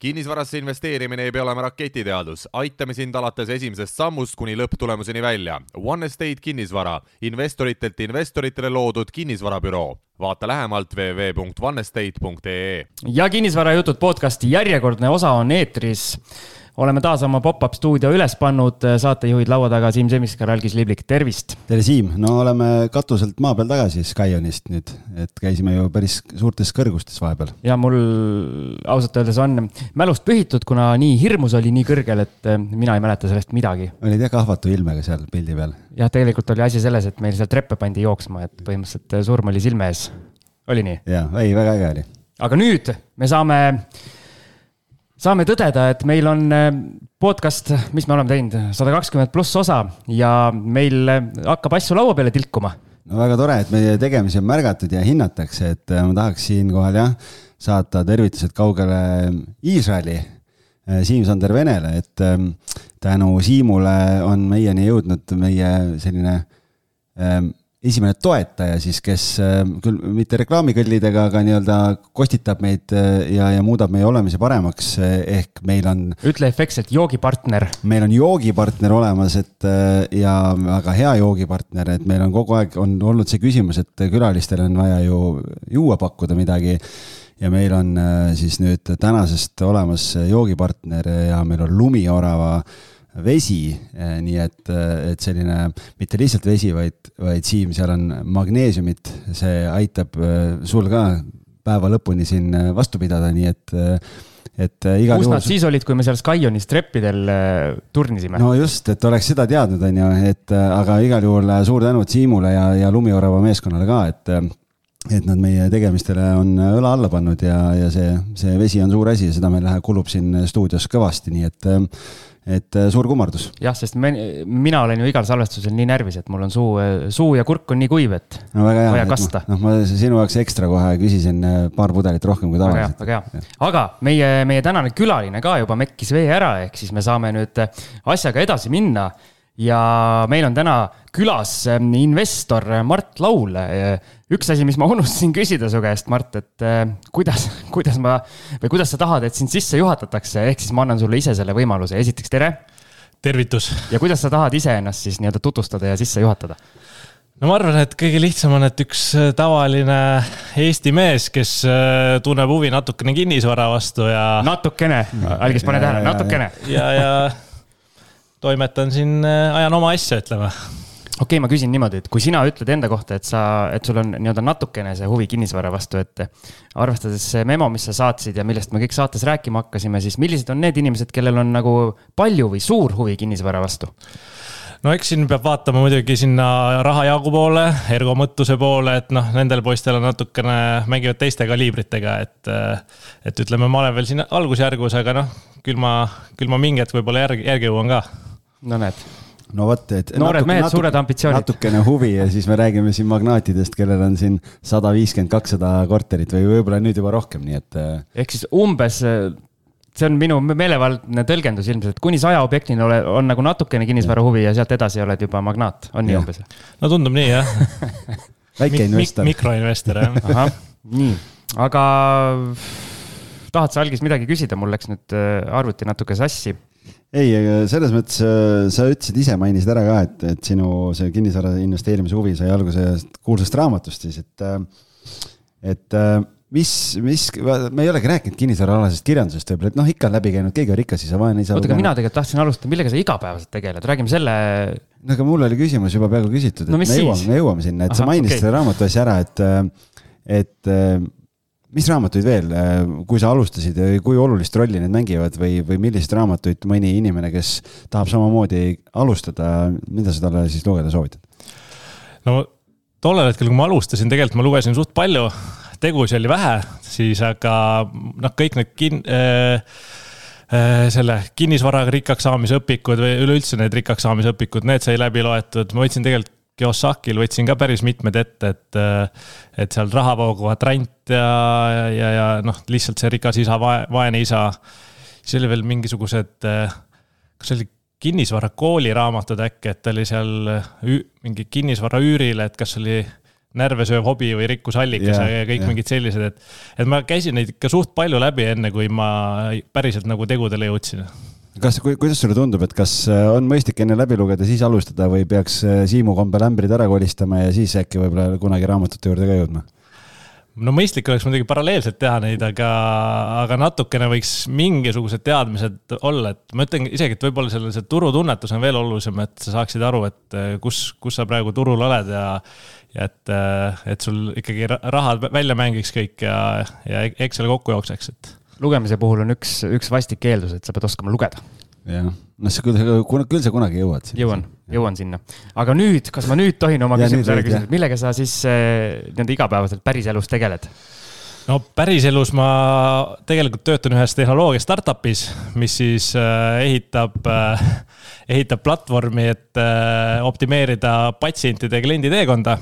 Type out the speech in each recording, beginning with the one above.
kinnisvarasse investeerimine ei pea olema raketiteadus, aitame sind alates esimesest sammust kuni lõpptulemuseni välja. One Estate kinnisvara, investoritelt investoritele loodud kinnisvarabüroo. vaata lähemalt www.onestate.ee. ja kinnisvarajutud podcasti järjekordne osa on eetris oleme taas oma pop-up stuudio üles pannud, saatejuhid laua taga Siim Semiskar, Algis Liblik, tervist. tere, Siim, no oleme katuselt maa peal tagasi Skionist nüüd, et käisime ju päris suurtes kõrgustes vahepeal. ja mul ausalt öeldes on mälust pühitud, kuna nii hirmus oli nii kõrgel, et mina ei mäleta sellest midagi. olid jah kahvatu ilmega seal pildi peal? jah, tegelikult oli asi selles, et meil seal treppe pandi jooksma, et põhimõtteliselt surm oli silme ees. oli nii? jaa, ei, väga äge oli. aga nüüd me saame saame tõdeda, et meil on äh, podcast, mis me oleme teinud, sada kakskümmend pluss osa ja meil äh, hakkab asju laua peale tilkuma. no väga tore, et meie tegemisi on märgatud ja hinnatakse, et äh, ma tahaks siinkohal jah, saata tervitused kaugele Iisraeli, Siim-Sander Venele, et ähm, tänu Siimule on meieni jõudnud meie selline ähm, esimene toetaja siis, kes äh, küll mitte reklaamikõllidega, aga nii-öelda kostitab meid äh, ja, ja muudab meie olemise paremaks, äh, ehk meil on. ütle efektselt joogipartner. meil on joogipartner olemas, et ja väga hea joogipartner, et meil on kogu aeg on olnud see küsimus, et külalistele on vaja ju juua pakkuda midagi ja meil on siis nüüd tänasest olemas joogipartner ja meil on Lumiorava vesi, eh, nii et, eh, et selline mitte lihtsalt vesi, vaid, vaid Siim, seal on magneesiumit, see aitab eh, sul ka päeva lõpuni siin vastu pidada, nii et et igal juhul. kus nad siis olid, kui me seal Skyonis treppidel turnisime? no just, et oleks seda teadnud, on ju, et aga igal juhul suur tänu Siimule ja, ja Lumiorava meeskonnale ka, et et nad meie tegemistele on õla alla pannud ja, ja see, see vesi on suur asi ja seda meil läheb, kulub siin stuudios kõvasti, nii et et äh, suur kummardus. jah, sest me, mina olen ju igal salvestusel nii närvis, et mul on suu, suu ja kurk on nii kuiv, et no, hea, vaja kasta. noh, ma sinu jaoks ekstra kohe küsisin äh, paar pudelit rohkem kui tavaliselt. väga hea, väga hea, aga meie, meie tänane külaline ka juba mekkis vee ära, ehk siis me saame nüüd asjaga edasi minna ja meil on täna külas ähm, investor Mart Laul. üks asi, mis ma unustasin küsida su käest, Mart, et äh, kuidas, kuidas ma või kuidas sa tahad, et sind sisse juhatatakse, ehk siis ma annan sulle ise selle võimaluse, esiteks tere. tervitus. ja kuidas sa tahad iseennast siis nii-öelda tutvustada ja sisse juhatada? no ma arvan, et kõige lihtsam on, et üks äh, tavaline Eesti mees, kes äh, tunneb huvi natukene kinnisvara vastu ja. natukene, algis pane tähele, natukene. ja, ja toimetan siin, äh, ajan oma asja, ütleme okei okay,, ma küsin niimoodi, et kui sina ütled enda kohta, et sa, et sul on nii-öelda natukene see huvi kinnisvara vastu, et arvestades see memo, mis sa saatsid ja millest me kõik saates rääkima hakkasime, siis millised on need inimesed, kellel on nagu palju või suur huvi kinnisvara vastu? no eks siin peab vaatama muidugi sinna rahajagu poole, ergomõttuse poole, et noh, nendel poistel on natukene, mängivad teiste kaliibritega, et. et ütleme, ma olen veel siin algusjärgus, aga noh, küll ma, küll ma mingi hetk võib-olla järgi, järgi jõuan ka. No näed no vot, et. noored mehed, suured ambitsioonid. natukene huvi ja siis me räägime siin magnaatidest, kellel on siin sada viiskümmend, kakssada korterit või võib-olla nüüd juba rohkem, nii et. ehk siis umbes see on minu meelevaldne tõlgendus ilmselt, kuni saja objektini ole, on nagu natukene kinnisvara huvi ja sealt edasi oled juba magnaat, on nii ja. umbes? no tundub nii jah väike investor Mik. mikroinvestor jah. ahah, nii, aga tahad sa algis midagi küsida, mul läks nüüd äh, arvuti natuke sassi. Ei, selles mõttes äh, sa ütlesid ise, mainisid ära ka, et, et sinu see kinnisvara investeerimise huvi sai alguse kuulsast raamatust siis, et, äh, et mis, mis, me ei olegi rääkinud kinnisvaraalasest kirjandusest võib-olla, et noh, ikka on läbi käinud, keegi on rikas isa, vaene isa. oota, aga mina tegelikult tahtsin alustada, millega sa igapäevaselt tegeled, räägime selle. no aga mul oli küsimus juba peaaegu küsitud, et no, me jõuame, me jõuame sinna, et Aha, sa mainisid okay. selle raamatu asja ära, et, et mis raamatuid veel, kui sa alustasid, kui olulist rolli need mängivad või, või milliseid raamatuid mõni inimene, kes tahab samamoodi alustada, mida sa talle siis lugeda soovitad? no tollel hetkel, kui ma alustasin, tegelikult ma lugesin suht palju tegusid oli vähe, siis aga noh, kõik need kin- äh,, äh, selle kinnisvaraga rikkaks saamise õpikud või üleüldse need rikkaks saamise õpikud, need sai läbi loetud, ma võtsin tegelikult Kiyosakil võtsin ka päris mitmed ette, et, äh, et seal rahavoogu kvadrant ja, ja, ja, noh, lihtsalt see rikas isa, vaene isa. siis oli veel mingisugused, äh, kas see oli kinnisvara kooliraamatud äkki, et oli seal mingi kinnisvara üürile, et kas oli närve sööv hobi või rikkusallikas Jah, ja, kõik jah. mingid sellised, et, et ma käisin neid ikka suht palju läbi, enne kui ma päriselt nagu tegudele jõudsin kas, kuidas sulle tundub, et kas äh, on mõistlik enne läbi lugeda, siis alustada või peaks äh, Siimu kombel ämbrid ära kolistama ja siis äkki võib-olla kunagi raamatute juurde ka jõudma? no mõistlik oleks muidugi paralleelselt teha neid, aga, aga natukene võiks mingisugused teadmised olla, et ma ütlen isegi, et võib-olla selle, see turutunnetus on veel olulisem, et sa saaksid aru, et eh, kus, kus sa praegu turul oled ja. ja et, et sul ikkagi ra- rahad välja mängiks kõik ja, ja Excel kokku jookseks, et. Lugemise puhul on üks, üks vastik eeldus, et sa pead oskama lugeda. jah, noh, sa küll, küll sa kunagi jõuad. jõuan, jõuan sinna. aga nüüd, kas ma nüüd tohin oma küsimuse ära küsida, millega sa siis äh, nii-öelda igapäevaselt päriselus tegeled? no päriselus ma tegelikult töötan ühes tehnoloogia startup'is, mis siis äh, ehitab äh,, ehitab platvormi, et äh, optimeerida patsientide ja kliendi teekonda.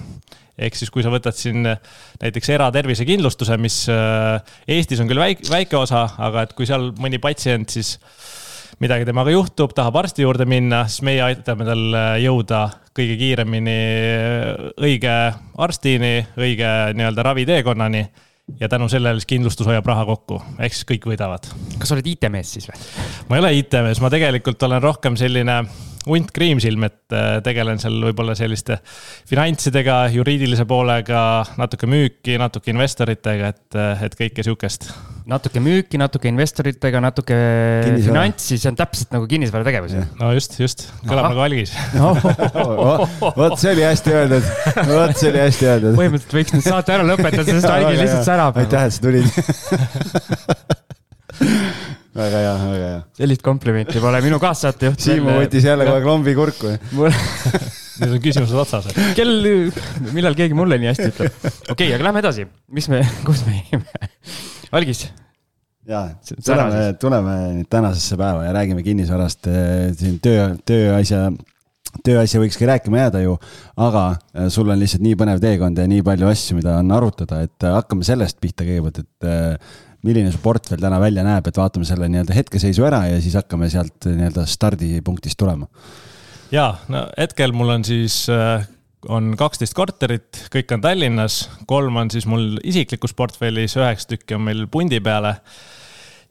Ehk siis, kui sa võtad siin näiteks eratervisekindlustuse, mis äh, Eestis on küll väike, väike osa, aga et kui seal mõni patsient siis midagi temaga juhtub, tahab arsti juurde minna, siis meie aitame tal äh, jõuda kõige kiiremini õige arstini, õige nii-öelda raviteekonnani ja tänu sellele siis kindlustus hoiab raha kokku, ehk siis kõik võidavad. kas sa oled IT-mees siis või? ma ei ole IT-mees, ma tegelikult olen rohkem selline hunt kriimsilm, et äh, tegelen seal võib-olla selliste finantsidega, juriidilise poolega, natuke müüki, natuke investoritega, et, äh, et kõike sihukest. natuke müüki, natuke investoritega, natuke finantsi, see on täpselt nagu kinnisvarategevus ju. no just, just, kõlab Ahah. nagu algis. vot see oli hästi öeldud, vot see oli hästi öeldud. põhimõtteliselt võiks nüüd saate ära lõpetada, sest Algis lihtsalt särab. aitäh, et sa tulid väga hea, väga hea. sellist komplimenti pole minu kaassaatejuht. Siimu võttis jälle kogu aeg lombi kurku. Need on küsimused otsas. kell, millal keegi mulle nii hästi ütleb. okei okay,, aga lähme edasi, mis me, kus me jäime? Algis, ja tuleme tuleme nüüd tänasesse päeva ja räägime kinnisvarast eh, siin töö, tööasja, tööasja võikski rääkima jääda ju, aga eh, sul on lihtsalt nii põnev teekond ja nii palju asju, mida on arutada, et eh, hakkame sellest pihta kõigepealt, et milline su portfell täna välja näeb, et vaatame selle nii-öelda hetkeseisu ära ja siis hakkame sealt nii-öelda stardipunktist tulema. ja no hetkel mul on siis äh, on kaksteist korterit, kõik on Tallinnas, kolm on siis mul isiklikus portfellis, üheksa tükki on meil pundi peale.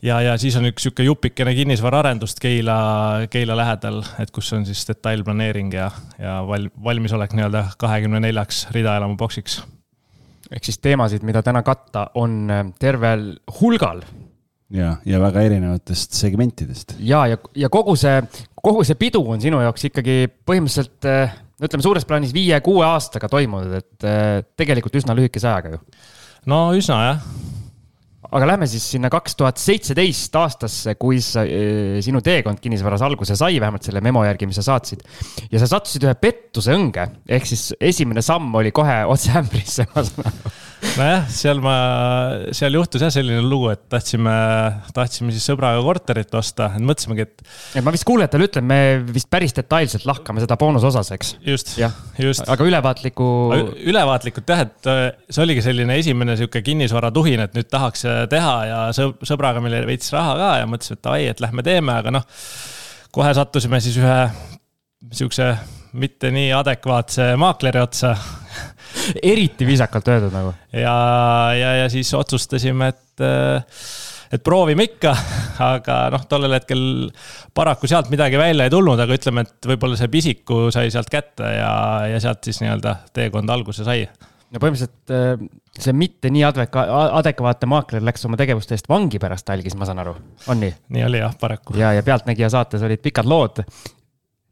ja, ja siis on üks sihuke jupikene kinnisvaraarendust Keila, Keila lähedal, et kus on siis detailplaneering ja, ja val-, valmisolek nii-öelda kahekümne neljaks ridaelamu boksiks. Ehk siis teemasid, mida täna katta, on äh, tervel hulgal ja, ja väga erinevatest segmentidest. ja, ja, ja kogu see, kogu see pidu on sinu jaoks ikkagi põhimõtteliselt äh, ütleme suures plaanis viie-kuue aastaga toimunud, et äh, tegelikult üsna lühikese ajaga ju. no üsna jah aga lähme siis sinna kaks tuhat seitseteist aastasse, kui sa, eh, sinu teekond kinnisvaras alguse sai, vähemalt selle memo järgi, mis sa saatsid. ja sa sattusid ühe pettuse õnge, ehk siis esimene samm oli kohe otse ämbrisse, ma saan aru. nojah, seal ma, seal juhtus jah selline lugu, et tahtsime, tahtsime siis sõbraga korterit osta, mõtlesimegi, et et ma vist kuulajatele ütlen, me vist päris detailselt lahkame seda boonusosas, eks. just just. aga ülevaatliku, ülevaatlikult jah, et äh, see oligi selline esimene sihuke kinnisvaratuhin, et nüüd tahaks äh, teha ja sõb- sõbraga meil oli veits raha ka ja mõtlesime, et davai, et lähme teeme, aga noh. kohe sattusime siis ühe sihukese mitte nii adekvaatse maakleri otsa eriti viisakalt öeldud nagu. ja, ja, ja siis otsustasime, et, et proovime ikka, aga noh, tollel hetkel paraku sealt midagi välja ei tulnud, aga ütleme, et võib-olla see pisiku sai sealt kätte ja, ja sealt siis nii-öelda teekond alguse sai no põhimõtteliselt äh, see mitte nii adveka-, adekvaatne maakler läks oma tegevuste eest vangi pärast algis, ma saan aru, on nii? nii oli jah, paraku. ja, ja Pealtnägija saates olid pikad lood.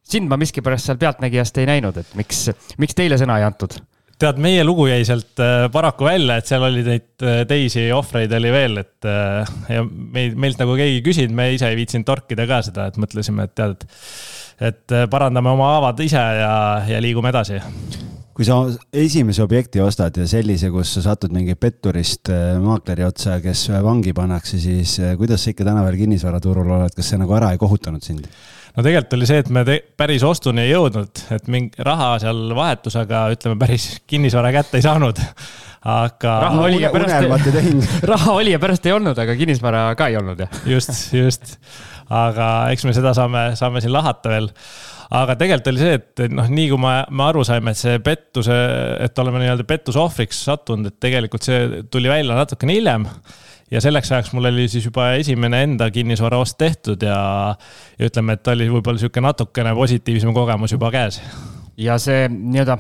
sind ma miskipärast seal Pealtnägijast ei näinud, et miks, miks teile sõna ei antud? tead, meie lugu jäi sealt äh, paraku välja, et seal oli neid äh, teisi ohvreid oli veel, et äh, ja meid, meilt nagu keegi ei küsinud, me ise ei viitsinud torkida ka seda, et mõtlesime, et tead, et, et parandame oma haavad ise ja, ja liigume edasi kui sa esimese objekti ostad ja sellise, kus sa satud mingi petturist maakleri otsa, kes vangi pannakse, siis kuidas sa ikka tänapäeval kinnisvaraturul oled, kas see nagu ära ei kohutanud sind? No tegelikult oli see, et me päris ostuni ei jõudnud, et mingi raha seal vahetus, aga ütleme, päris kinnisvara kätte ei saanud. aga. raha oli ja pärast, raha oli ja pärast ei olnud, aga kinnisvara ka ei olnud, jah. just, just. aga eks me seda saame, saame siin lahata veel aga tegelikult oli see, et noh, nii kui me, me aru saime, et see pettuse, et oleme nii-öelda pettuse ohvriks sattunud, et tegelikult see tuli välja natukene hiljem ja selleks ajaks mul oli siis juba esimene enda kinnisvaraost tehtud ja, ja ütleme, et oli võib-olla sihuke natukene positiivsem kogemus juba käes. ja see nii-öelda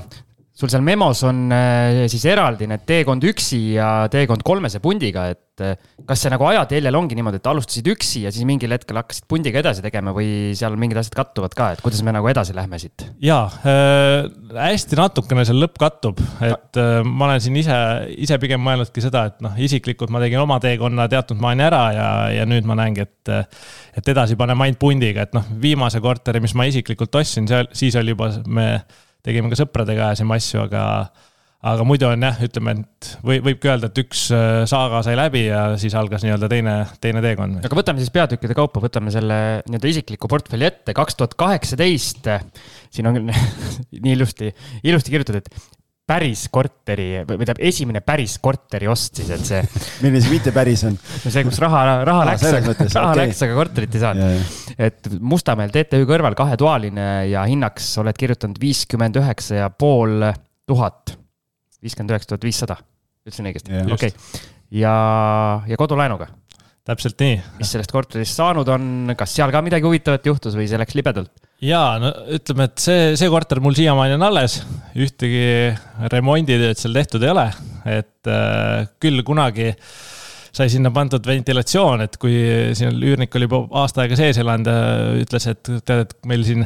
sul seal memos on äh, siis eraldi need teekond üksi ja teekond kolmese pundiga, et äh, kas see nagu ajateljel ongi niimoodi, et alustasid üksi ja siis mingil hetkel hakkasid pundiga edasi tegema või seal mingid asjad kattuvad ka, et kuidas me nagu edasi lähme siit? jaa äh,, hästi natukene seal lõpp kattub, et äh, ma olen siin ise, ise pigem mõelnudki seda, et noh, isiklikult ma tegin oma teekonna teatud maani ära ja, ja nüüd ma näengi, et et edasi paneme ainult pundiga, et noh, viimase korteri, mis ma isiklikult ostsin, seal, siis oli juba me tegime ka sõpradega ajasime asju, aga, aga muidu on jah, ütleme, et või võibki öelda, et üks äh, saaga sai läbi ja siis algas nii-öelda teine, teine teekond. aga võtame siis peatükkide kaupa, võtame selle nii-öelda isikliku portfelli ette, kaks tuhat kaheksateist. siin on nii ilusti, ilusti kirjutatud, et päris korteri või tähendab, esimene päris korteri ost siis, et see. milline see mitte päris on? no see, kus raha, raha läks, raha okay. läks, aga korterit ei saanud. et Mustamäel TTÜ kõrval kahetoaline ja hinnaks oled kirjutanud viiskümmend üheksa ja pool tuhat. viiskümmend üheksa tuhat viissada, ütlesin õigesti, okei. ja, ja kodulaenuga täpselt nii. mis sellest korterist saanud on, kas seal ka midagi huvitavat juhtus või see läks libedalt? ja no ütleme, et see, see korter mul siiamaani on alles, ühtegi remonditööd seal tehtud ei ole, et äh, küll kunagi sai sinna pandud ventilatsioon, et kui siin üürnik oli aasta aega sees elanud ja ütles, et tead, et meil siin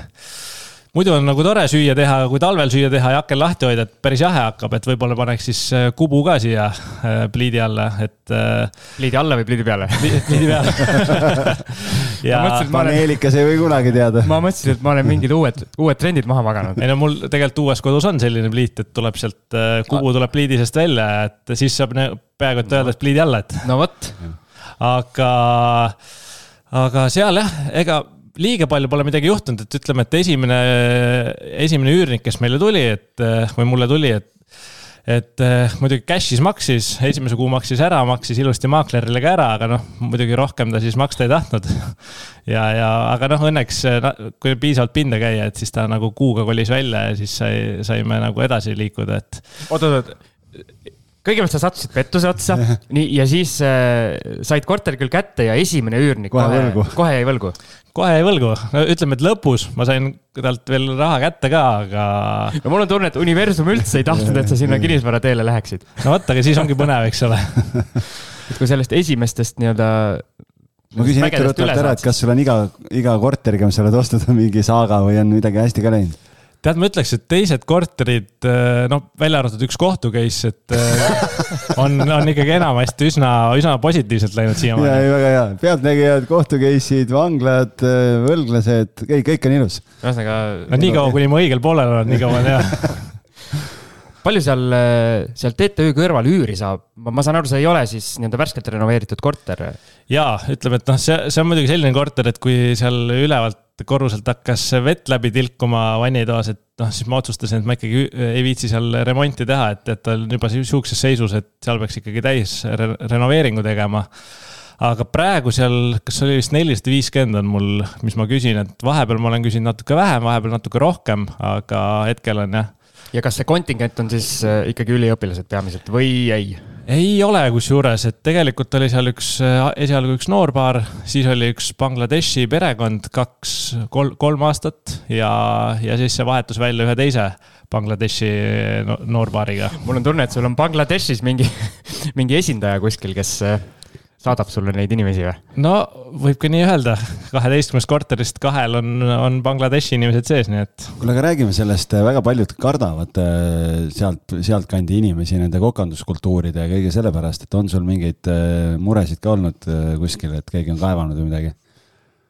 muidu on nagu tore süüa teha, aga kui talvel süüa teha ja aken lahti hoida, et päris jahe hakkab, et võib-olla paneks siis äh, kubu ka siia äh, pliidi alla, et. Äh, pliidi alla või pliidi peale? pliidi peale ja. paneelikas ei või kunagi teada. ma mõtlesin, et ma olen mingid uued, uued trendid maha maganud. ei no mul tegelikult uues kodus on selline pliit, et tuleb sealt, kubu tuleb pliidi seest välja, et siis saab peaaegu et öelda, et pliidi alla, et. no vot. aga, aga seal jah, ega liiga palju pole midagi juhtunud, et ütleme, et esimene, esimene üürnik, kes meile tuli, et või mulle tuli, et et eh, muidugi cash'is maksis, esimese kuu maksis ära, maksis ilusti maaklerile ka ära, aga noh, muidugi rohkem ta siis maksta ei tahtnud. ja, ja aga noh, õnneks kui piisavalt pinda käia, et siis ta nagu kuuga kolis välja ja siis sai, saime nagu edasi liikuda, et. oot, oot, oot kõigepealt sa sattusid pettuse otsa, nii, ja siis äh, said korteri küll kätte ja esimene üürnik kohe, kohe, kohe jäi võlgu. Kohe jäi võlgu, ütleme, et lõpus ma sain talt veel raha kätte ka, aga. no mul on tunne, et universum üldse ei tahtnud, et sa sinna kinnisvarateele läheksid. no vot, aga siis ongi põnev, eks ole et kui sellest esimestest nii-öelda ma küsin ettevõttelt ära, et kas sul on iga, iga korteriga, mis sa oled ostnud, on mingi saaga või on midagi hästi ka läinud? Tead, ma ütleks, et teised korterid, äh, noh, välja arvatud üks kohtu case, et äh, on, on ikkagi enamasti üsna, üsna positiivselt läinud siiamaani. ja, väga hea, pealtnägijad, kohtu case'id, vanglad, äh, võlglased, kõik, kõik on ilus. ühesõnaga. no niikaua, kuni ma õigel poolel olen, nii kaua on hea palju seal, seal TTÜ kõrval üüri saab, ma saan aru, see ei ole siis nii-öelda värskelt renoveeritud korter? jaa, ütleme, et noh, see, see on muidugi selline korter, et kui seal ülevalt korruselt hakkas vett läbi tilkuma vannitoas, et noh, siis ma otsustasin, et ma ikkagi ei viitsi seal remonti teha, et, et ta on juba sihukeses seisus, et seal peaks ikkagi täis re renoveeringu tegema. aga praegu seal, kas oli vist nelisada viiskümmend on mul, mis ma küsin, et vahepeal ma olen küsinud natuke vähem, vahepeal natuke rohkem, aga hetkel on jah. Ja kas see kontingent on siis äh, ikkagi üliõpilased peamiselt või ei? ei ole kusjuures, et tegelikult oli seal üks, äh, esialgu üks noorpaar, siis oli üks Bangladeshi perekond, kaks, kolm, kolm aastat ja, ja siis see vahetus välja ühe teise Bangladeshi noorpaariga. mul on tunne, et sul on Bangladeshis mingi mingi esindaja kuskil, kes äh, saadab sulle neid inimesi või? no võib ka nii öelda, kaheteistkümnest korterist kahel on, on Bangladeshi inimesed sees, nii et. kuule, aga räägime sellest, äh, väga paljud kardavad äh, sealt, sealtkandi inimesi nende kokanduskultuuride ja kõige selle pärast, et on sul mingeid äh, muresid ka olnud kuskil, et keegi on kaevanud või midagi?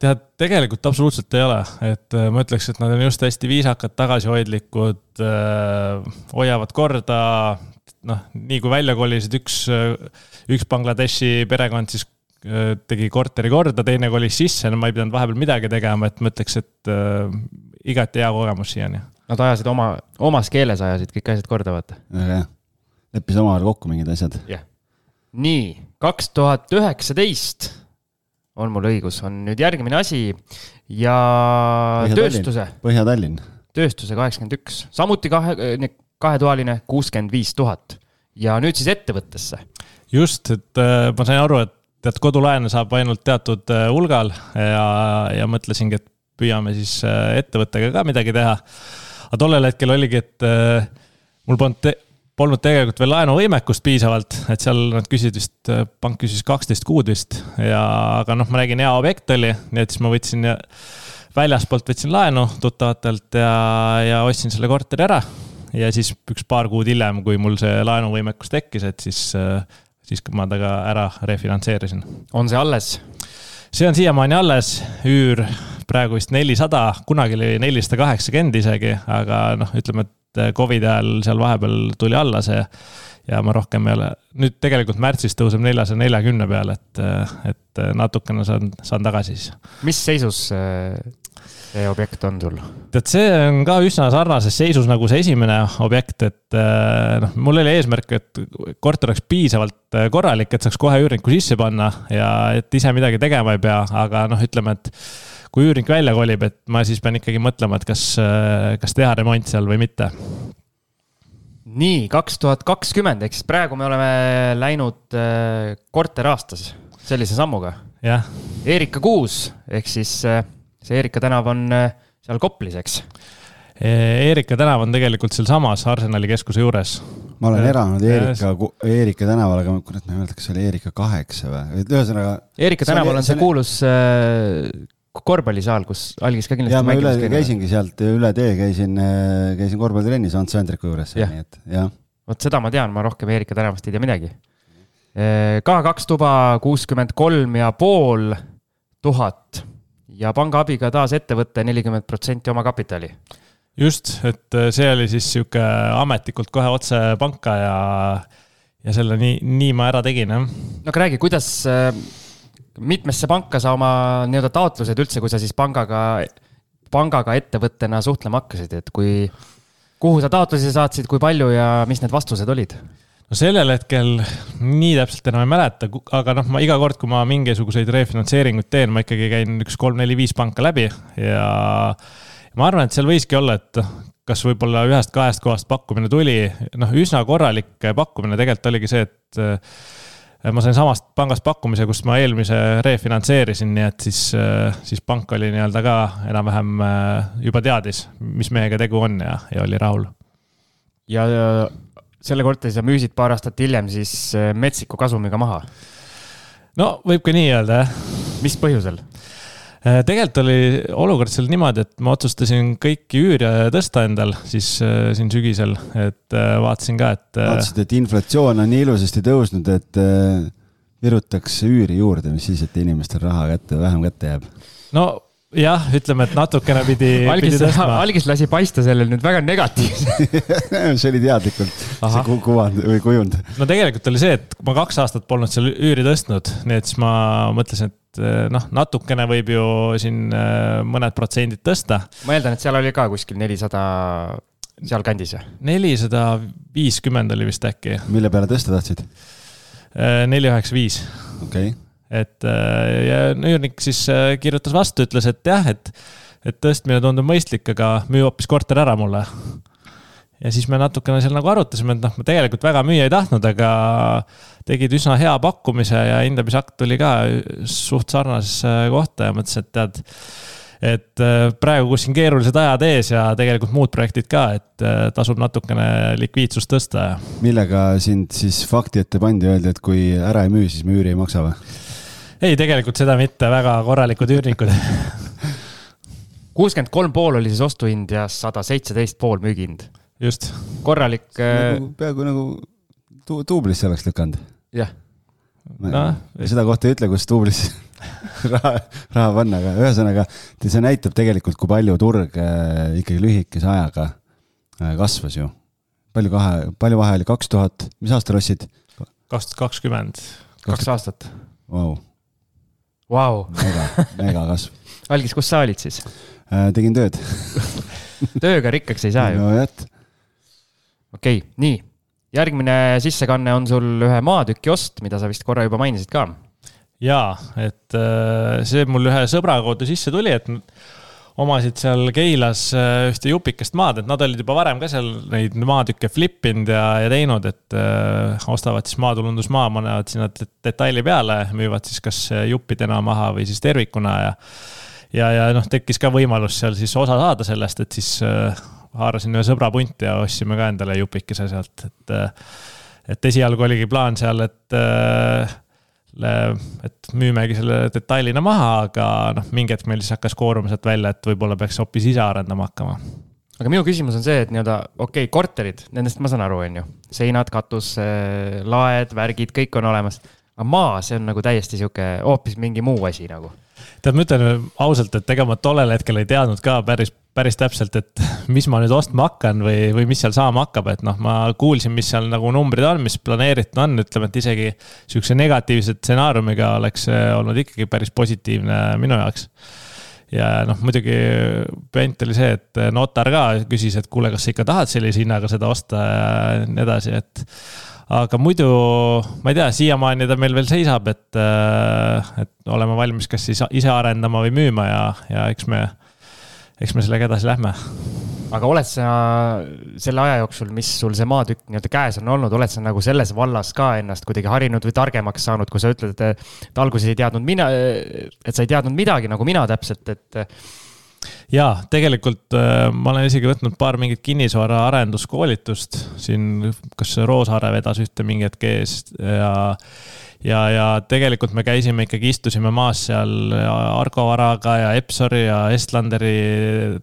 tead, tegelikult absoluutselt ei ole, et ma ütleks, et nad on just hästi viisakad, tagasihoidlikud, hoiavad korda, noh, nii kui välja kolisid, üks, üks Bangladeshi perekond siis tegi korteri korda, teine kolis sisse, no ma ei pidanud vahepeal midagi tegema, et ma ütleks, et äh, igati hea kogemus siiani. Nad ajasid oma, omas keeles ajasid kõik asjad korda, vaata. väga hea. leppis omavahel kokku mingid asjad. jah yeah.. nii, kaks tuhat üheksateist on mul õigus, on nüüd järgmine asi ja tööstuse. Põhja-Tallinn. tööstuse kaheksakümmend üks, samuti kahe, kahetoaline kuuskümmend viis tuhat ja nüüd siis ettevõttesse. Just, et äh, ma sain aru, et tead, kodulaene saab ainult teatud äh, hulgal ja, ja mõtlesingi, et püüame siis äh, ettevõttega ka midagi teha. aga tollel hetkel oligi, et mul polnud te polnud tegelikult veel laenuvõimekust piisavalt, et seal nad küsisid vist, pank küsis kaksteist kuud vist ja, aga noh, ma nägin, hea objekt oli, nii et siis ma võtsin väljaspoolt võtsin laenu tuttavatelt ja, ja ostsin selle korteri ära. ja siis üks paar kuud hiljem, kui mul see laenuvõimekus tekkis, et siis, siis ma ta ka ära refinantseerisin. on see alles? see on siiamaani alles, üür praegu vist nelisada, kunagi oli nelisada kaheksakümmend isegi, aga noh, ütleme, et et Covidi ajal seal vahepeal tuli alla see ja ma rohkem ei ole, nüüd tegelikult märtsis tõuseb neljasaja neljakümne peale, et, et natukene saan, saan tagasi siis. mis seisus see objekt on sul? tead, see on ka üsna sarnases seisus nagu see esimene objekt, et noh, mul oli eesmärk, et korter oleks piisavalt korralik, et saaks kohe üürniku sisse panna ja et ise midagi tegema ei pea, aga noh, ütleme, et kui üürnik välja kolib, et ma siis pean ikkagi mõtlema, et kas, kas teha remont seal või mitte. nii, kaks tuhat kakskümmend, ehk siis praegu me oleme läinud äh, korter aastas sellise sammuga. jah. Erika kuus ehk siis äh, see Erika tänav on äh, seal Koplis, eks? Erika tänav on tegelikult sealsamas Arsenali keskuse juures. ma olen elanud Erika, Erika tänaval, aga kurat, ma ei mäleta, kas see oli Erika kaheksa või, ühesõnaga. Erika tänaval on see, kuulus äh, korvpallisaal, kus algis ka kindlasti. ja ma üle käisingi sealt üle tee, käisin, äh, käisin korvpallitrennis Ants Vendriku juures, nii et jah. vot seda ma tean, ma rohkem Erika tänavast ei tea midagi. Äh, ka kaks tuba, kuuskümmend kolm ja pool tuhat ja panga abiga taas ettevõte nelikümmend protsenti omakapitali. just, et äh, see oli siis sihuke ametlikult kohe otse panka ja, ja selle nii, nii ma ära tegin, jah. no aga räägi, kuidas mitmesse panka sa oma nii-öelda taotlused üldse, kui sa siis pangaga, pangaga ettevõttena suhtlema hakkasid, et kui, kuhu sa taotlusi saatsid, kui palju ja mis need vastused olid? No sellel hetkel nii täpselt enam ei mäleta, aga noh, ma iga kord, kui ma mingisuguseid refinantseeringuid teen, ma ikkagi käin üks kolm-neli-viis panka läbi ja ma arvan, et seal võiski olla, et kas võib-olla ühest-kahest kohast pakkumine tuli, noh, üsna korralik pakkumine tegelikult oligi see, et ma sain samast pangast pakkumise, kus ma eelmise refinantseerisin, nii et siis, äh, siis pank oli nii-öelda ka enam-vähem äh, juba teadis, mis mehega tegu on ja, ja oli rahul. ja selle korteri sa müüsid paar aastat hiljem siis äh, metsiku kasumiga maha? no võib ka nii öelda, jah. mis põhjusel? Äh, tegelikult oli olukord seal niimoodi, et ma otsustasin kõiki üüre tõsta endal siis äh, siin sügisel, et vaatasin ka, et. vaatasid, et inflatsioon on nii ilusasti tõusnud, et virutaks üüri juurde, mis siis, et inimestel raha kätte, vähem kätte jääb. no jah, ütleme, et natukene pidi, pidi tõstma. algis lasi paista sellel nüüd väga negatiivselt see oli teadlikult see kuvand või kujund. no tegelikult oli see, et ma kaks aastat polnud seal üüri tõstnud, nii et siis ma mõtlesin, et eh, noh, natukene võib ju siin eh, mõned protsendid tõsta. ma eeldan, et seal oli ka kuskil nelisada sealkandis või? nelisada viiskümmend oli vist äkki. mille peale tõsta tahtsid? Eh, neli üheksa viis. okei okay et äh, ja üürnik siis äh, kirjutas vastu, ütles, et jah, et, et tõstmine tundub mõistlik, aga müü hoopis korter ära mulle. ja siis me natukene seal nagu arutasime, et noh, ma tegelikult väga müüa ei tahtnud, aga tegid üsna hea pakkumise ja hindamisakt tuli ka suht sarnasesse kohta ja mõtlesin, et tead et praegu, kus siin keerulised ajad ees ja tegelikult muud projektid ka, et tasub natukene likviidsust tõsta. millega sind siis fakti ette pandi, öeldi, et kui ära ei müü, siis me üüri ei maksa või? Ei, tegelikult seda mitte, väga korralikud üürnikud kuuskümmend kolm pool oli siis ostuhind ja sada seitseteist pool müügihind. just. korralik. Nagu, peaaegu nagu tu tuublisse oleks lükanud. jah. No, seda kohta ei ütle, kus tuublis raha, raha panna, aga ühesõnaga see näitab tegelikult, kui palju turg äh, ikkagi lühikese ajaga äh, kasvas ju. palju kahe, palju vahe oli, kaks tuhat, mis aastal ostsid? kaks tuhat kakskümmend. kaks aastat wow Vau, mega, mega kasv. algis, kus sa olid siis? tegin tööd. tööga rikkaks ei saa ju. no jah, okei okay,, nii. järgmine sissekanne on sul ühe maatüki ost, mida sa vist korra juba mainisid ka. jaa, et äh, see mul ühe sõbra kaudu sisse tuli, et omasid seal Keilas äh, ühte jupikest maad, et nad olid juba varem ka seal neid maatükke flip inud ja, ja teinud, et äh, ostavad siis maatulundusmaa, panevad sinna det- detaili peale, müüvad siis kas juppidena maha või siis tervikuna ja ja, ja noh, tekkis ka võimalus seal siis osa saada sellest, et siis äh, haarasin ühe sõbra punti ja ostsime ka endale jupikese sealt, et äh, et esialgu oligi plaan seal, et äh, le- et müümegi selle detailina maha, aga noh, mingi hetk meil siis hakkas kooruma sealt välja, et võib-olla peaks hoopis ise arendama hakkama. aga minu küsimus on see, et nii-öelda okei okay,, korterid, nendest ma saan aru, on ju. seinad, katus, laed, värgid, kõik on olemas. aga maa, see on nagu täiesti sihuke hoopis mingi muu asi nagu. tead, ma ütlen ausalt, et ega ma tollel hetkel ei teadnud ka päris, päris täpselt, et mis ma nüüd ostma hakkan või, või mis seal saama hakkab, et noh, ma kuulsin, mis seal nagu numbrid on, mis planeeritud on, ütleme, et isegi sihukese negatiivse stsenaariumiga oleks olnud ikkagi päris positiivne minu jaoks. Ja noh, muidugi point oli see, et notar ka küsis, et kuule, kas sa ikka tahad sellise hinnaga seda osta ja nii edasi, et aga muidu ma ei tea, siiamaani ta meil veel seisab, et, et oleme valmis kas siis ise arendama või müüma ja, ja eks me, eks me sellega edasi lähme. aga oled sa selle aja jooksul, mis sul see maatükk nii-öelda käes on olnud, oled sa nagu selles vallas ka ennast kuidagi harinud või targemaks saanud, kui sa ütled, et et alguses ei teadnud mina, et sa ei teadnud midagi nagu mina täpselt, et ja tegelikult äh, ma olen isegi võtnud paar mingit kinnisvara arenduskoolitust siin, kas Roosaare vedas ühte mingi hetk ees ja ja, ja tegelikult me käisime ikkagi, istusime maas seal Argo Varaga ja Epsori ja Estlanderi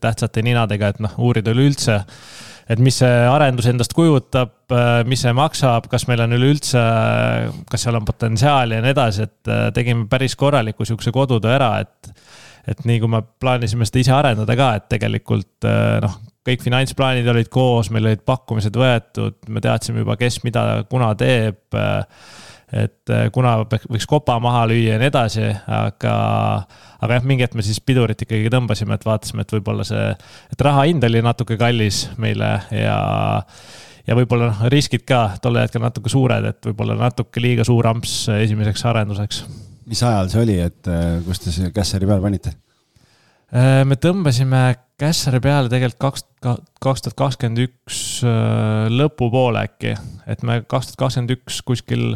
tähtsate ninadega, et noh, uurida üleüldse, et mis see arendus endast kujutab, mis see maksab, kas meil on üleüldse, kas seal on potentsiaali ja nii edasi, et äh, tegime päris korraliku sihukese kodutöö ära, et et nii kui me plaanisime seda ise arendada ka, et tegelikult äh, noh, kõik finantsplaanid olid koos, meil olid pakkumised võetud, me teadsime juba, kes mida, kuna teeb. Et äh, kuna võiks kopa maha lüüa ja nii edasi, aga, aga jah, mingi hetk me siis pidurit ikkagi tõmbasime, et vaatasime, et võib-olla see, et raha hind oli natuke kallis meile ja ja võib-olla noh, riskid ka tol hetkel natuke suured, et võib-olla natuke liiga suur amps esimeseks arenduseks mis ajal see oli, et äh, kus te selle Kässari peale panite? Äh, me tõmbasime Kässari peale tegelikult kaks, kaks tuhat kakskümmend üks lõpupoole äkki, et me kaks tuhat kakskümmend üks kuskil,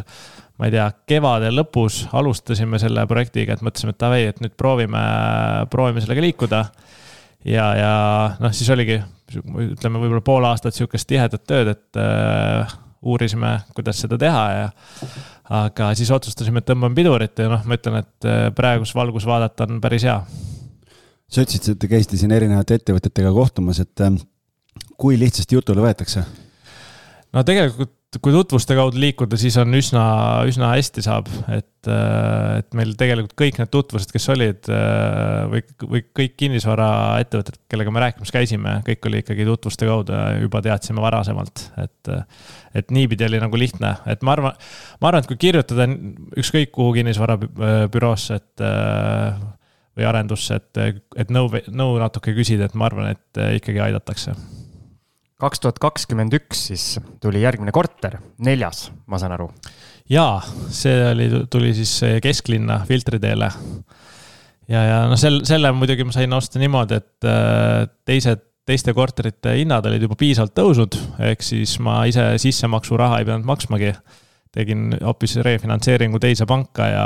ma ei tea, kevade lõpus alustasime selle projektiga, et mõtlesime, et davai, et nüüd proovime, proovime sellega liikuda. ja, ja noh, siis oligi, ütleme võib-olla pool aastat sihukest tihedat tööd, et äh, uurisime, kuidas seda teha ja aga siis otsustasime, et tõmbame pidurit ja noh, ma ütlen, et äh, praeguse valgus vaadata on päris hea sa ütlesid, et te käisite siin erinevate ettevõtetega kohtumas, et äh, kui lihtsasti jutule võetakse? No tegelikult, kui tutvuste kaudu liikuda, siis on üsna, üsna hästi saab, et, et meil tegelikult kõik need tutvused, kes olid äh, või, või kõik kinnisvaraettevõtted, kellega me rääkimas käisime, kõik oli ikkagi tutvuste kaudu ja juba teadsime varasemalt, et. et niipidi oli nagu lihtne, et ma arvan, ma arvan, et kui kirjutada ükskõik kuhu kinnisvarabüroosse, et äh, või arendusse, et, et nõu, nõu natuke küsida, et ma arvan, et ikkagi aidatakse kaks tuhat kakskümmend üks siis tuli järgmine korter, neljas, ma saan aru. jaa, see oli, tuli siis kesklinna filtriteele. ja, ja noh, sel, selle muidugi ma sain osta niimoodi, et äh, teised, teiste korterite hinnad olid juba piisavalt tõusnud, ehk siis ma ise sissemaksuraha ei pidanud maksmagi. tegin hoopis refinantseeringu teise panka ja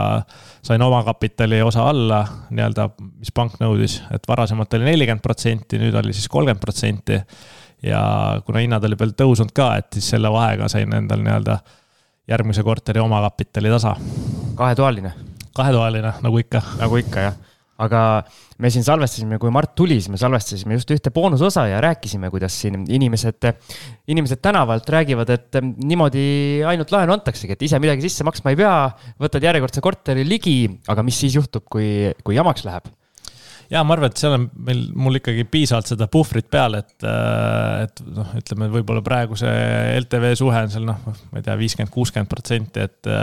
sain omakapitali osa alla nii-öelda, mis pank nõudis, et varasemalt oli nelikümmend protsenti, nüüd oli siis kolmkümmend protsenti ja kuna hinnad olid veel tõusnud ka, et siis selle vahega sain endal nii-öelda järgmise korteri omakapitali tasa. kahetoaline, kahetoaline, nagu ikka. nagu ikka jah. aga me siin salvestasime, kui Mart tuli, siis me salvestasime just ühte boonusosa ja rääkisime, kuidas siin inimesed, inimesed tänavalt räägivad, et niimoodi ainult laenu antaksegi, et ise midagi sisse maksma ei pea, võtad järjekordse korteri ligi, aga mis siis juhtub, kui, kui jamaks läheb ja ma arvan, et seal on meil, mul ikkagi piisavalt seda puhvrit peal, et, et noh, ütleme võib-olla praegu see LTV suhe on seal noh, ma ei tea, viiskümmend, kuuskümmend protsenti, et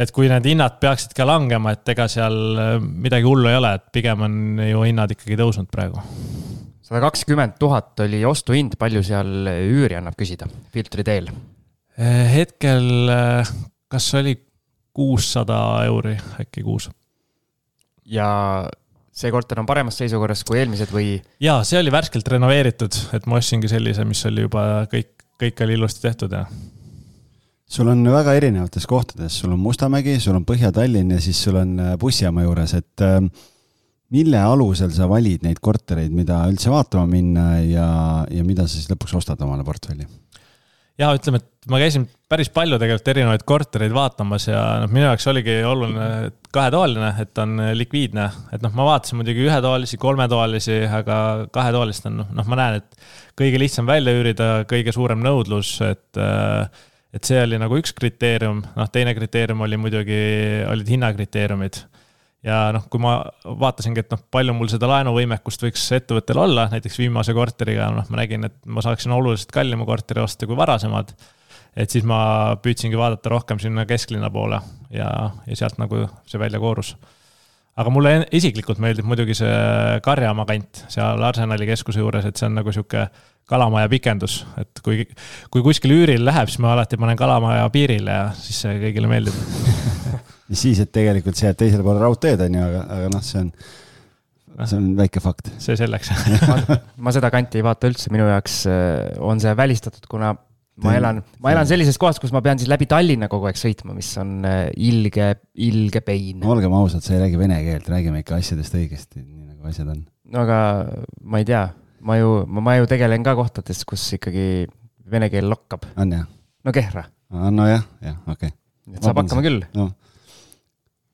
et kui need hinnad peaksid ka langema, et ega seal äh, midagi hullu ei ole, et pigem on ju hinnad ikkagi tõusnud praegu. sada kakskümmend tuhat oli ostuhind, palju seal üüri annab küsida filtri teel? Äh, hetkel, äh, kas oli kuussada euri äkki kuus? ja see korter on paremas seisukorras kui eelmised või? jaa, see oli värskelt renoveeritud, et ma ostsingi sellise, mis oli juba kõik, kõik oli ilusti tehtud ja sul on väga erinevates kohtades, sul on Mustamägi, sul on Põhja-Tallinn ja siis sul on äh, bussijaama juures, et äh, mille alusel sa valid neid kortereid, mida üldse vaatama minna ja, ja mida sa siis lõpuks ostad omale portfelli? Ja ütleme, et ma käisin päris palju tegelikult erinevaid kortereid vaatamas ja noh, minu jaoks oligi oluline kahetoaline, et on likviidne, et noh, ma vaatasin muidugi ühetoalisi, kolmetoalisi, aga kahetoalist on noh, noh, ma näen, et kõige lihtsam välja üürida, kõige suurem nõudlus, et et see oli nagu üks kriteerium, noh, teine kriteerium oli muidugi, olid hinnakriteeriumid. Ja noh, kui ma vaatasingi, et noh, palju mul seda laenuvõimekust võiks ettevõttel olla, näiteks viimase korteriga, noh, ma nägin, et ma saaksin oluliselt kallima korteri osta kui varasemad. et siis ma püüdsingi vaadata rohkem sinna kesklinna poole ja, ja sealt nagu see välja koorus aga mulle isiklikult meeldib muidugi see Karjamaa kant seal Arsenali keskuse juures, et see on nagu sihuke kalamaja pikendus, et kui, kui kuskil üüril läheb, siis ma alati panen kalamaja piirile ja siis see kõigile meeldib mis siis, et tegelikult see jääb teisele poole raudteed, on ju, aga, aga noh, see on, see on väike fakt. see selleks ma, ma seda kanti ei vaata üldse, minu jaoks äh, on see välistatud, kuna ma elan, ma elan sellises kohas, kus ma pean siis läbi Tallinna kogu aeg sõitma, mis on äh, ilge, ilge pein. olgem ausad, sa ei räägi vene keelt, räägime ikka asjadest õigesti, nii nagu asjad on. no aga ma ei tea ma ju, ma ju tegelen ka kohtades, kus ikkagi vene keel lokkab. on jah? no Kehra. nojah, jah, okei okay.. et saab hakkama küll no..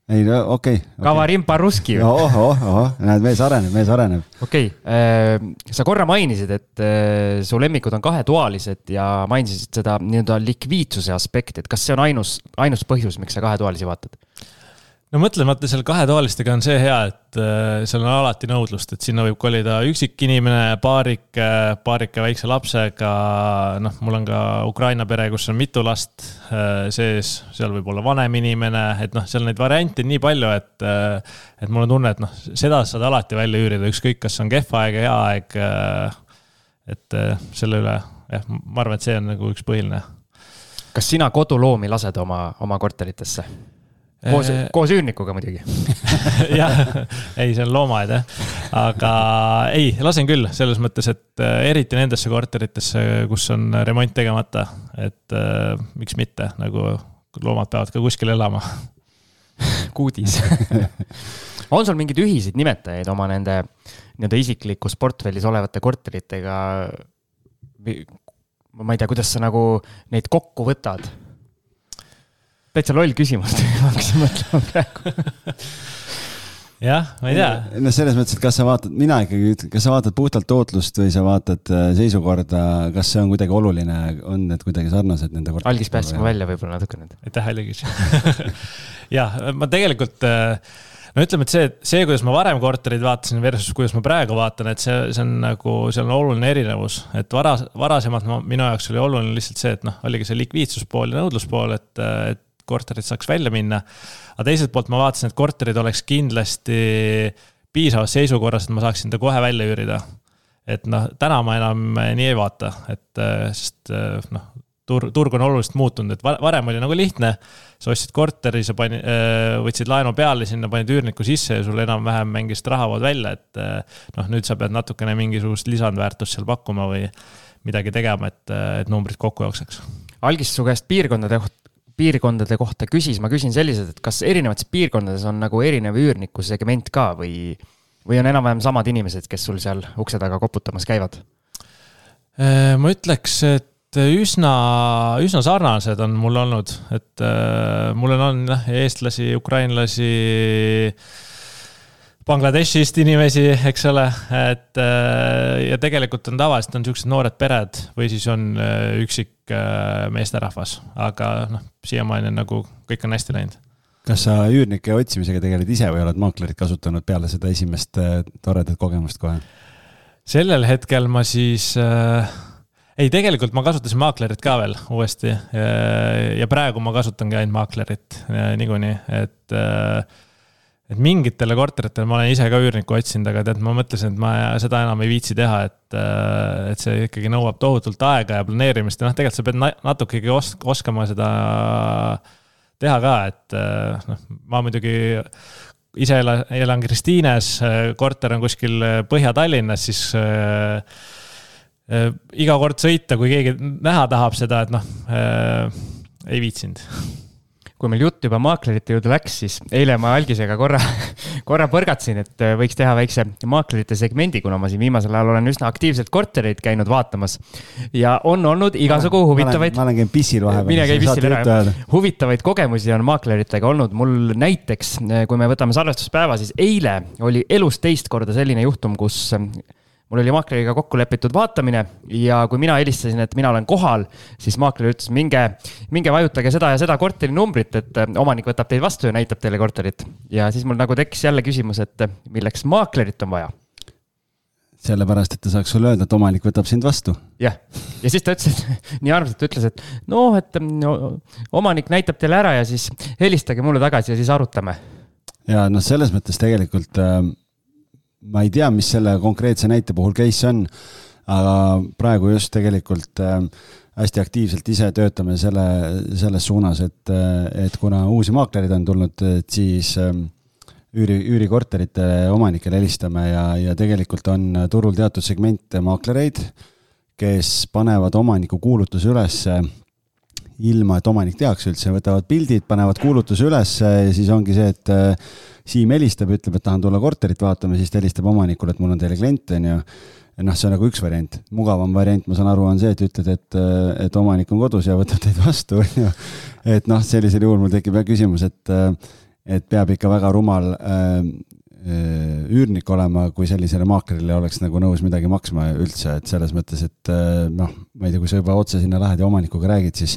Ei no okei okay, okay.. Kavarim Paruski. ohoh, ohoh, näed, mees areneb, mees areneb. okei okay., äh, sa korra mainisid, et äh, su lemmikud on kahetoalised ja mainisid seda nii-öelda likviidsuse aspekti, et kas see on ainus, ainus põhjus, miks sa kahetoalisi vaatad? No mõtlemata seal kahetoalistega on see hea, et äh, seal on alati nõudlust, et sinna võib kolida üksik inimene, paarike, paarike väikse lapsega. noh, mul on ka Ukraina pere, kus on mitu last äh, sees, seal võib olla vanem inimene, et noh, seal neid variante on nii palju, et. Äh, et mul on tunne, et noh, seda saad alati välja üürida, ükskõik, kas on kehva aeg, hea aeg. et selle üle, jah, ma arvan, et see on nagu üks põhiline. kas sina koduloomi lased oma, oma korteritesse? Koos, äh, koos üürnikuga muidugi. Jah, ei, see on loomaaed jah, aga ei, lasen küll, selles mõttes, et äh, eriti nendesse korteritesse, kus on remont tegemata, et äh, miks mitte, nagu loomad peavad ka kuskil elama. Kuudis. On sul mingeid ühiseid nimetajaid oma nende nii-öelda isiklikus portfellis olevate korteritega? ma ei tea, kuidas sa nagu neid kokku võtad täitsa loll küsimus, hakkasin mõtlema praegu jah, ma ei tea. no selles mõttes, et kas sa vaatad, mina ikkagi ütlen, kas sa vaatad puhtalt tootlust või sa vaatad äh, seisukorda, kas see on kuidagi oluline, on need kuidagi sarnased nende korterite? algis päästis ma välja võib-olla natuke nüüd. aitäh, Algis jah, ma tegelikult äh, no ütleme, et see, see, kuidas ma varem korterid vaatasin versus kuidas ma praegu vaatan, et see, see on nagu, seal on oluline erinevus. et varas, varasemalt ma, minu jaoks oli oluline lihtsalt see, et noh, oligi see likviidsuspool ja nõudluspool, et, et korterit saaks välja minna. aga teiselt poolt ma vaatasin, et korterid oleks kindlasti piisavas seisukorras, et ma saaksin ta kohe välja üürida. et noh, täna ma enam nii ei vaata, et sest noh, turg, turg on oluliselt muutunud, et varem oli nagu lihtne. sa ostsid korteri, sa pani, võtsid laenu peale, sinna panid üürniku sisse ja sul enam-vähem mingist rahavood välja, et noh, nüüd sa pead natukene mingisugust lisandväärtust seal pakkuma või midagi tegema, et, et numbrid kokku jookseks. algis su käest piirkondade piirkondade kohta küsis, ma küsin selliselt, et kas erinevates piirkondades on nagu erinev üürniku segment ka või, või on enam-vähem samad inimesed, kes sul seal ukse taga koputamas käivad? Äh, ma ütleks, et üsna, üsna sarnased on mul olnud, et äh, mul on olnud jah, eestlasi, ukrainlasi Bangladeshist inimesi, eks ole, et äh, ja tegelikult on tavaliselt on siuksed noored pered või siis on äh, üksik äh, meesterahvas, aga noh, siiamaani on nagu kõik on hästi läinud. kas sa üürnike otsimisega tegeled ise või oled maaklerit kasutanud peale seda esimest toredat kogemust kohe? sellel hetkel ma siis äh, ei, tegelikult ma kasutasin maaklerit ka veel uuesti ja praegu ma kasutangi ainult maaklerit niikuinii, et äh, et mingitele korteritele ma olen ise ka üürnikku otsinud, aga tead, ma mõtlesin, et ma seda enam ei viitsi teha, et, äh, et see ikkagi nõuab tohutult aega ja planeerimist. Ja noh, tegelikult sa pead natukegi os oskama seda teha ka, et äh, noh, ma muidugi ise elan, elan Kristiines, korter on kuskil Põhja-Tallinnas, siis äh, äh, iga kord sõita, kui keegi näha tahab seda, et noh äh,, ei viitsinud kui meil jutt juba maaklerite juurde läks, siis eile ma algisega korra, korra põrgatasin, et äh, võiks teha väikse maaklerite segmendi, kuna ma siin viimasel ajal olen üsna aktiivselt kortereid käinud vaatamas. ja on olnud igasugu huvitavaid. ma olen käinud pissil vahepeal. mine käi pissil ära, jah. huvitavaid kogemusi on maakleritega olnud. mul näiteks, äh, kui me võtame salvestuspäeva, siis eile oli elus teist korda selline juhtum, kus mul oli maakleriga kokku lepitud vaatamine ja kui mina helistasin, et mina olen kohal, siis maakler ütles, minge, minge vajutage seda ja seda korteri numbrit, et äh, omanik võtab teid vastu ja näitab teile korterit. ja siis mul nagu tekkis jälle küsimus, et äh, milleks maaklerit on vaja sellepärast, et ta saaks sulle öelda, et omanik võtab sind vastu. jah, ja siis ta ütles, et nii armsalt ütles, et noh, et no, omanik näitab teile ära ja siis helistage mulle tagasi ja siis arutame. ja noh, selles mõttes tegelikult äh, ma ei tea, mis selle konkreetse näite puhul case on, aga praegu just tegelikult äh, hästi aktiivselt ise töötame selle, selles suunas, et, äh, et kuna uusi maaklerid on tulnud, et siis ähm, üüri, üürikorterite omanikele helistame ja, ja tegelikult on turul teatud segment maaklereid, kes panevad omaniku kuulutuse ülesse ilma, et omanik teaks üldse, võtavad pildid, panevad kuulutuse ülesse ja siis ongi see, et äh, Siim helistab, ütleb, et tahan tulla korterit vaatama, siis ta helistab omanikule, et mul on teile klient, on ju. noh, see on nagu üks variant, mugavam variant, ma saan aru, on see, et ütled, et, et omanik on kodus ja võtab teid vastu, on ju. et noh, sellisel juhul mul tekib jah küsimus, et, et peab ikka väga rumal äh, Äh, üürnik olema, kui sellisele maaklerile oleks nagu nõus midagi maksma üldse, et selles mõttes, et äh, noh, ma ei tea, kui sa juba otse sinna lähed ja omanikuga räägid, siis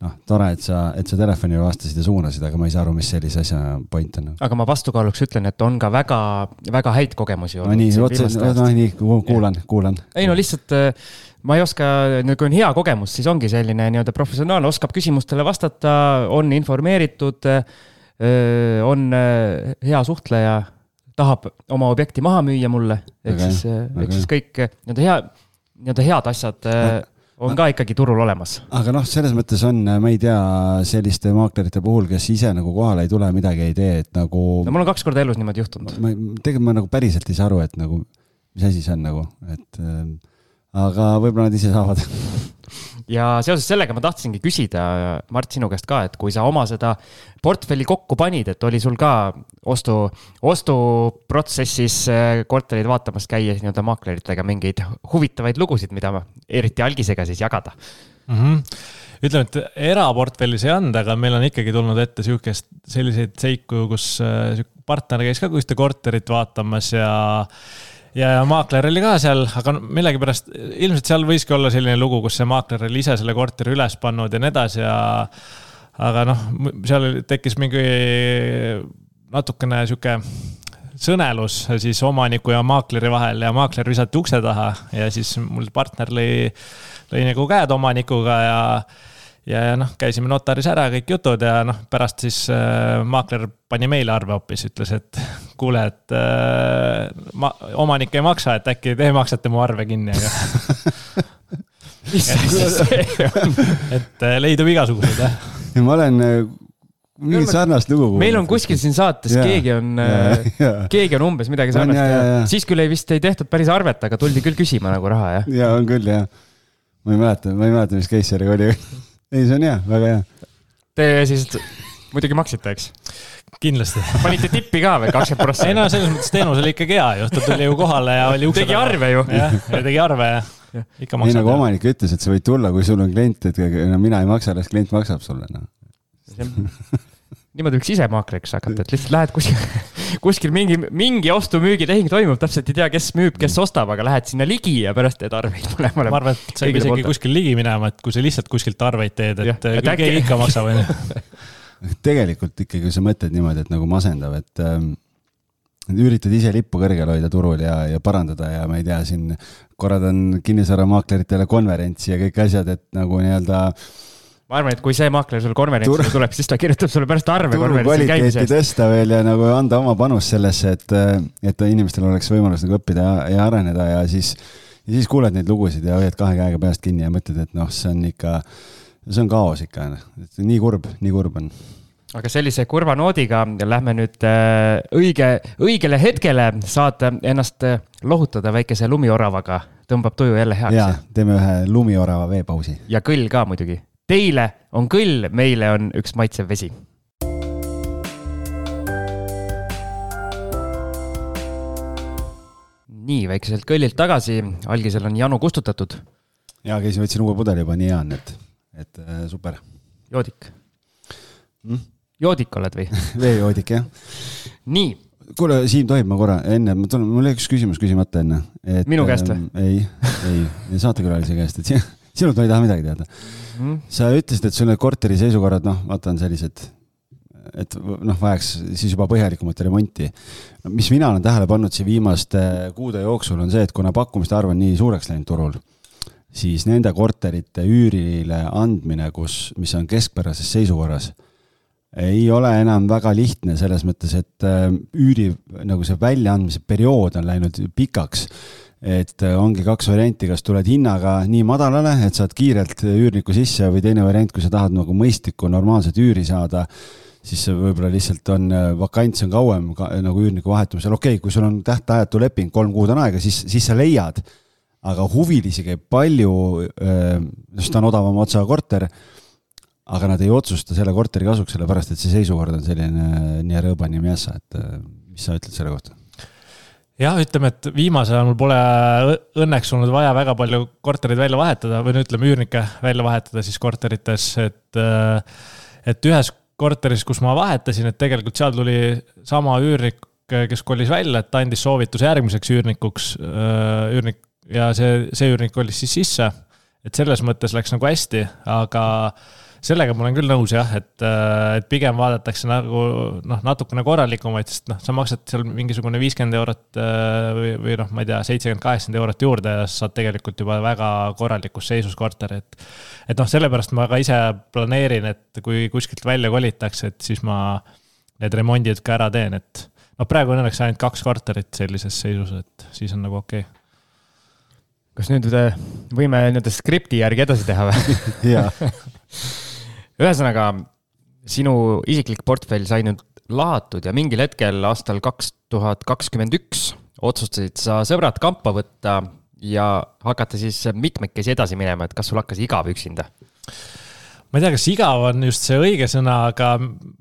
noh, tore, et sa, et sa telefonile vastasid ja suunasid, aga ma ei saa aru, mis sellise asja point on. aga ma vastukaaluks ütlen, et on ka väga, väga häid kogemusi olnud. no nii, otse, no nii, kuulan, kuulan. ei no lihtsalt äh, ma ei oska, kui on hea kogemus, siis ongi selline nii-öelda professionaalne, oskab küsimustele vastata, on informeeritud, on hea suhtleja tahab oma objekti maha müüa mulle, ehk okay, siis, eh, ehk siis kõik eh, nii-öelda hea, nii-öelda head asjad no, eh, on ka ikkagi turul olemas. aga noh, selles mõttes on, ma ei tea, selliste maaklerite puhul, kes ise nagu kohale ei tule, midagi ei tee, et nagu. no mul on kaks korda elus niimoodi juhtunud. ma, tegelikult ma nagu päriselt ei saa aru, et nagu, mis asi see on nagu, et äh, aga võib-olla nad ise saavad ja seoses sellega ma tahtsingi küsida, Mart, sinu käest ka, et kui sa oma seda portfelli kokku panid, et oli sul ka ostu, ostuprotsessis äh, korterid vaatamas käies nii-öelda maakleritega mingeid huvitavaid lugusid, mida eriti algisega siis jagada mm? -hmm ütleme, et eraportfellis ei olnud, aga meil on ikkagi tulnud ette sihukest, selliseid seiku, kus äh, partner käis ka ühte korterit vaatamas ja ja, maakler oli ka seal, aga millegipärast ilmselt seal võiski olla selline lugu, kus see maakler oli ise selle korteri üles pannud ja nii edasi ja. aga noh, seal tekkis mingi natukene sihuke sõnelus siis omaniku ja maakleri vahel ja maakler visati ukse taha ja siis mul partner lõi, lõi nagu käed omanikuga ja ja, ja noh, käisime notaris ära kõik jutud ja noh, pärast siis äh, maakler pani meile arve hoopis, ütles, et kuule, et äh, ma, omanik ei maksa, et äkki te maksate mu arve kinni, aga et äh, leidub igasuguseid, jah. ja ma olen äh, mingit sarnast lugu meil on kuskil siin saates ja, keegi on, äh, keegi on umbes midagi sarnast ja, ja, ja. siis küll ei vist ei tehtud päris arvet, aga tuldi küll küsima nagu raha, jah? ja on küll, jah. ma ei mäleta, ma ei mäleta, mis case sellega oli ei, see on hea, väga hea. Te siis muidugi maksite, eks? kindlasti. panite tippi ka veel, kakskümmend prossa? ei no selles mõttes teenus oli ikkagi hea ju, ta tuli ju kohale ja oli ukse taga. tegi arve ju. jah, ja tegi arve ja, ikka maksab. nii nagu omanik ütles, et sa võid tulla, kui sul on klient, et no mina ei maksa, las klient maksab sulle, noh niimoodi võiks ise maakleriks hakata, et lihtsalt lähed kuskil, kuskil mingi, mingi ostu-müügitehing toimub, täpselt ei tea, kes müüb, kes ostab, aga lähed sinna ligi ja pärast teed arveid mõlemale. ma arvan, et sa ei pea isegi kuskil ligi minema, et kui sa lihtsalt kuskilt arveid teed, et küll keegi ikka maksab, onju. tegelikult ikkagi, kui sa mõtled niimoodi, et nagu masendav, et ähm, üritad ise lippu kõrgel hoida turul ja, ja parandada ja ma ei tea, siin korraldan kinnisvaramaakleritele konverentsi ja kõik asjad, et nagu nii-öelda ma arvan, et kui see maakler sul konverentsile Tur- tuleb, siis ta kirjutab sulle pärast arve turu kvaliteeti tõsta veel ja nagu anda oma panus sellesse, et, et inimestel oleks võimalus nagu õppida ja, ja areneda ja siis, ja siis kuuled neid lugusid ja hoiad kahe käega peast kinni ja mõtled, et noh, see on ikka, see on kaos ikka, nii kurb, nii kurb on. aga sellise kurva noodiga lähme nüüd äh, õige, õigele hetkele, saad ennast äh, lohutada väikese lumioravaga, tõmbab tuju jälle heaks. teeme ühe lumiorava veepausi. ja kõll ka muidugi. Teile on kõll, meile on üks maitsev vesi. nii, väikeselt kõllilt tagasi, algisel on janu kustutatud, ja käisin, võtsin uue pudeli juba, nii hea on, et, et äh, super joodik mm?. joodik oled või? veejoodik jah. nii, kuule, Siim, tohib ma korra enne, ma tulen, mul oli üks küsimus küsimata enne. Minu käest või? ei, ei, saatekülalise käest, et sinult ma ei taha midagi teada. Mm. sa ütlesid, et sul need korteri seisukorrad, noh, vaata, on sellised, et noh, vajaks siis juba põhjalikumat remonti. mis mina olen tähele pannud siin viimaste kuude jooksul, on see, et kuna pakkumiste arv on nii suureks läinud turul, siis nende korterite üürile andmine, kus, mis on keskpärases seisukorras, ei ole enam väga lihtne selles mõttes, et äh, üüri nagu see väljaandmise periood on läinud pikaks et äh, ongi kaks varianti, kas tuled hinnaga nii madalale, et saad kiirelt üürniku sisse või teine variant, kui sa tahad nagu mõistlikku normaalset üüri saada, siis võib-olla lihtsalt on, vakants on kauem ka, nagu üürniku vahetumisel, okei okay,, kui sul on tähtajatu leping, kolm kuud on aega, siis, siis sa leiad. aga huvilisi käib palju, sest ta on odavama otsaga korter. aga nad ei otsusta selle korteri kasuks, sellepärast et see seisukord on selline nii rõõba, nii mjassa, et äh, mis sa ütled selle kohta? jah, ütleme, et viimasel ajal mul pole õnneks olnud vaja väga palju kortereid välja vahetada või no ütleme, üürnikke välja vahetada siis korterites, et. et ühes korteris, kus ma vahetasin, et tegelikult seal tuli sama üürnik, kes kolis välja, et ta andis soovituse järgmiseks üürnikuks, üürnik ja see, see üürnik kolis siis sisse. et selles mõttes läks nagu hästi, aga sellega ma olen küll nõus jah, et, et pigem vaadatakse nagu noh, natukene korralikumaid, sest noh, sa maksad seal mingisugune viiskümmend eurot äh, või, või noh, ma ei tea, seitsekümmend, kaheksakümmend eurot juurde ja saad tegelikult juba väga korralikus seisus korteri, et. et noh, sellepärast ma ka ise planeerin, et kui kuskilt välja kolitakse, et siis ma need remondid ka ära teen, et noh, praegu on õnneks ainult kaks korterit sellises seisus, et siis on nagu okei okay.. kas nüüd äh, võime nii-öelda skripti järgi edasi teha või? jaa, ühesõnaga, sinu isiklik portfell sai nüüd lahatud ja mingil hetkel aastal kaks tuhat kakskümmend üks otsustasid sa sõbrad kampa võtta ja hakata siis mitmekesi edasi minema, et kas sul hakkas igav üksinda? ma ei tea, kas igav on just see õige sõna, aga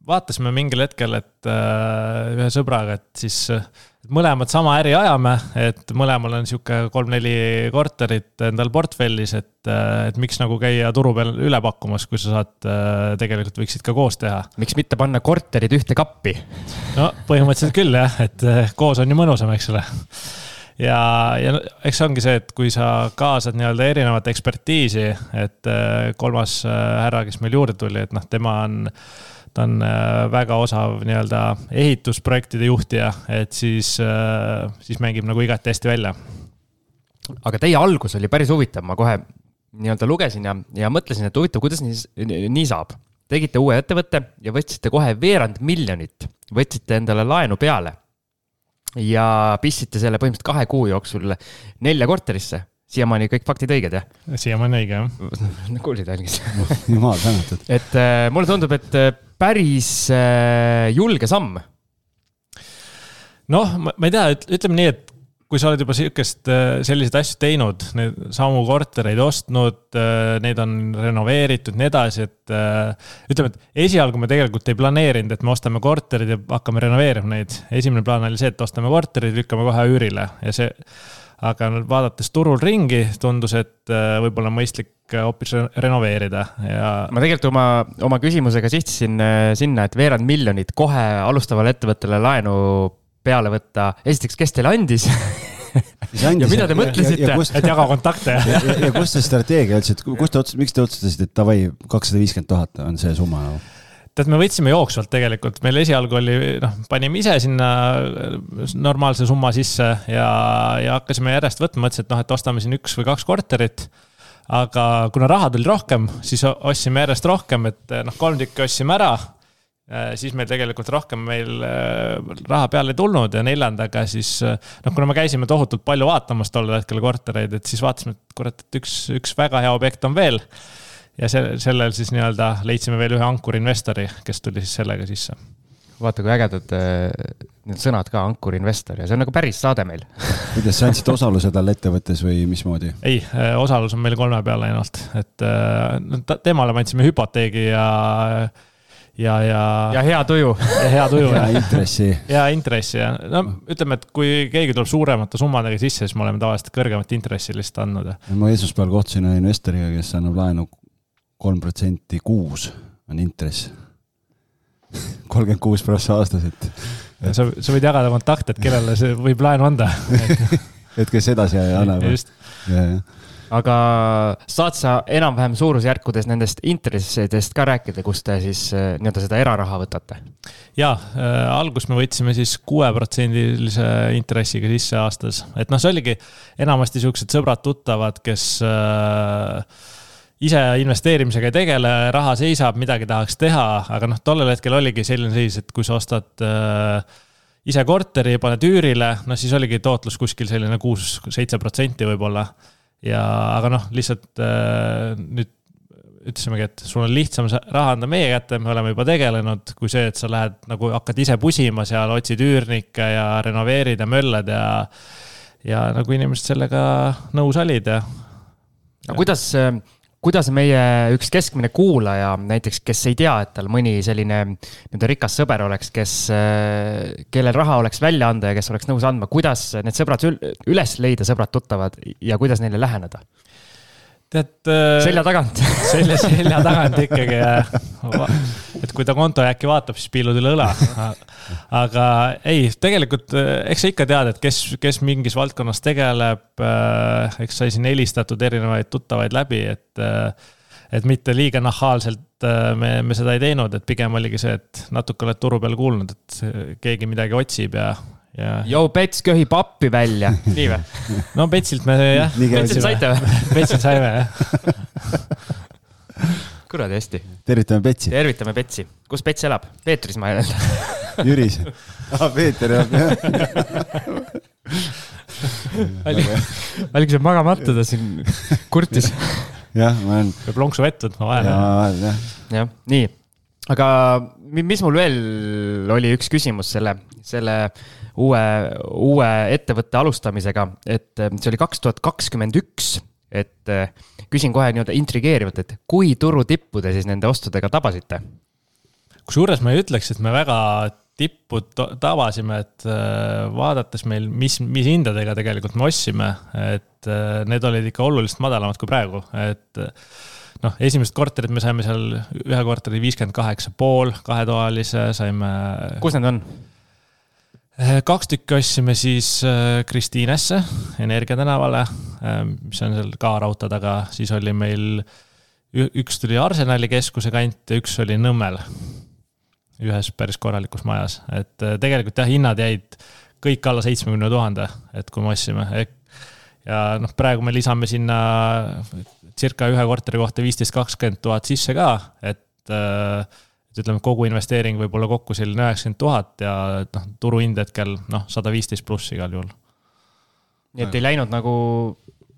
vaatasime mingil hetkel, et äh, ühe sõbraga, et siis äh, mõlemad sama äri ajame, et mõlemal on sihuke kolm-neli korterit endal portfellis, et, et miks nagu käia turu peal üle pakkumas, kui sa saad, tegelikult võiksid ka koos teha. miks mitte panna korterid ühte kappi? no põhimõtteliselt küll jah, et äh, koos on ju mõnusam, eks ole. ja, ja eks see ongi see, et kui sa kaasad nii-öelda erinevat ekspertiisi, et äh, kolmas äh, härra, kes meil juurde tuli, et noh, tema on, ta on äh, väga osav nii-öelda ehitusprojektide juhtija, et siis, siis mängib nagu igati hästi välja. aga teie algus oli päris huvitav, ma kohe nii-öelda lugesin ja, ja mõtlesin, et huvitav, kuidas nii, nii saab. tegite uue ettevõtte ja võtsite kohe veerand miljonit, võtsite endale laenu peale. ja pistsite selle põhimõtteliselt kahe kuu jooksul nelja korterisse. Siiamaani kõik faktid õiged, jah? siiamaani õige jah. kuulsid, algis? jumal tänatud. et äh, mulle tundub, et äh, päris äh, julge samm. noh, ma ma ei tea, ütleme nii, et kui sa oled juba sihukest, selliseid asju teinud, neid samu kortereid ostnud, neid on renoveeritud, nii edasi, et äh, ütleme, et esialgu me tegelikult ei planeerinud, et me ostame korterid ja hakkame renoveerima neid. esimene plaan oli see, et ostame korterid, lükkame kohe üürile ja see, aga vaadates turul ringi, tundus, et äh, võib-olla on mõistlik hoopis re- renoveerida ja ma tegelikult oma, oma küsimusega sihtisin äh, sinna, et veerand miljonit kohe alustavale ettevõttele laenu peale võtta. esiteks, kes teile andis? ja mida te mõtlesite? ja kust, et jaga kontakte ja ja, ja, ja kust see strateegia üldse, et kust te otsustasite, miks te otsustasite, et davai, kakssada viiskümmend tuhat on see summa nagu? Tead, me võtsime jooksvalt tegelikult, meil esialgu oli, noh, panime ise sinna normaalse summa sisse ja, ja hakkasime järjest võtma, mõtlesin, et noh, et ostame siin üks või kaks korterit. aga kuna raha tuli rohkem, siis ostsime järjest rohkem, et noh, kolm tükki ostsime ära. siis meil tegelikult rohkem meil raha peale ei tulnud ja neljandaga siis noh, kuna me käisime tohutult palju vaatamas tol hetkel kortereid, et siis vaatasime, et kurat, et üks, üks väga hea objekt on veel ja selle, sellel siis nii-öelda leidsime veel ühe ankurinvestori, kes tuli siis sellega sisse. vaata, kui ägedad äh, need sõnad ka, ankurinvestor ja see on nagu päris saade meil kuidas sa andsid osaluse talle ettevõttes või mismoodi? ei, äh, osalus on meil kolme peal ainult, et äh, no temale me andsime hüpoteegi ja ja, ja. ja hea tuju. ja hea tuju ja intressi. ja intressi ja no ütleme, et kui keegi tuleb suuremate summadega sisse, siis me oleme tavaliselt kõrgemat intressi lihtsalt andnud. ma esmaspäeval kohtusin ühe investoriga, kes annab laenu kolm protsenti kuus on intress. kolmkümmend kuus prossa aastas, et, et.... sa, sa võid jagada kontakte, et kellele see võib laenu anda et kes edasi annab. just. aga saad sa enam-vähem suurusjärkudes nendest intressidest ka rääkida, kust te siis äh, nii-öelda seda eraraha võtate? ja äh,, alguses me võtsime siis kuueprotsendilise intressiga sisse aastas, et noh, see oligi enamasti siuksed sõbrad-tuttavad, kes äh, ise investeerimisega ei tegele, raha seisab, midagi tahaks teha, aga noh, tollel hetkel oligi selline seis, et kui sa ostad äh, ise korteri, paned üürile, no siis oligi tootlus kuskil selline kuus-seitse protsenti võib-olla. ja, aga noh, lihtsalt äh, nüüd ütlesimegi, et sul on lihtsam raha anda meie kätte, me oleme juba tegelenud, kui see, et sa lähed nagu hakkad ise pusima seal, otsid üürnikke ja renoveerid ja möllad ja. ja nagu inimesed sellega nõus olid ja. aga kuidas äh, kuidas meie üks keskmine kuulaja näiteks, kes ei tea, et tal mõni selline nii-öelda rikas sõber oleks, kes, kellel raha oleks välja anda ja kes oleks nõus andma, kuidas need sõbrad üles leida, sõbrad-tuttavad ja kuidas neile läheneda? Tead. Äh, selja tagant selja, selja tagant ikkagi jah. et kui ta kontojääki vaatab, siis piilud üle õla. aga ei, tegelikult äh, eks sa ikka tead, et kes, kes mingis valdkonnas tegeleb. Äh, eks sai siin helistatud erinevaid tuttavaid läbi, et, et mitte liiga nahaalselt me, me seda ei teinud, et pigem oligi see, et natuke oled turu peal kuulnud, et keegi midagi otsib ja ja. Jou, Pets köhib appi välja, nii või? no Petsilt me jah. Petsilt saite või? Petsilt saime jah kuradi hästi. tervitame Petsi. tervitame Petsi. kus Pets elab? Peetris ma ei öelda Jüris. aa, Peeter elab jah. Allik saab magamata, ta siin kurtis. jah, ma olen. peab lonksu vett võtma vahele. jah, jah, nii. aga mis mul veel oli üks küsimus selle, selle uue, uue ettevõtte alustamisega, et eh, see oli kaks tuhat kakskümmend üks, et eh, küsin kohe nii-öelda intrigeerivalt, et kui turu tippu te siis nende ostudega tabasite? kusjuures ma ei ütleks, et me väga tippu tabasime, et eh, vaadates meil, mis, mis hindadega tegelikult me ostsime, et need olid ikka oluliselt madalamad kui praegu, et noh, esimest korterit me saime seal ühe korteri viiskümmend kaheksa pool, kahetoalise saime. kus need on? Eh, kaks tükki ostsime siis eh, Kristiinesse, Energia tänavale, eh, mis on seal ka raudtee taga, siis oli meil, üks tuli Arsenali keskuse kant ja üks oli Nõmmel. ühes päris korralikus majas, et tegelikult jah, hinnad jäid kõik alla seitsmekümne tuhande, et kui me ostsime. ja noh, praegu me lisame sinna circa ühe korteri kohta viisteist, kakskümmend tuhat sisse ka, et äh, et ütleme, kogu investeering võib olla kokku selline üheksakümmend tuhat ja noh, turuhind hetkel noh, sada viisteist pluss igal juhul. nii et ei läinud nagu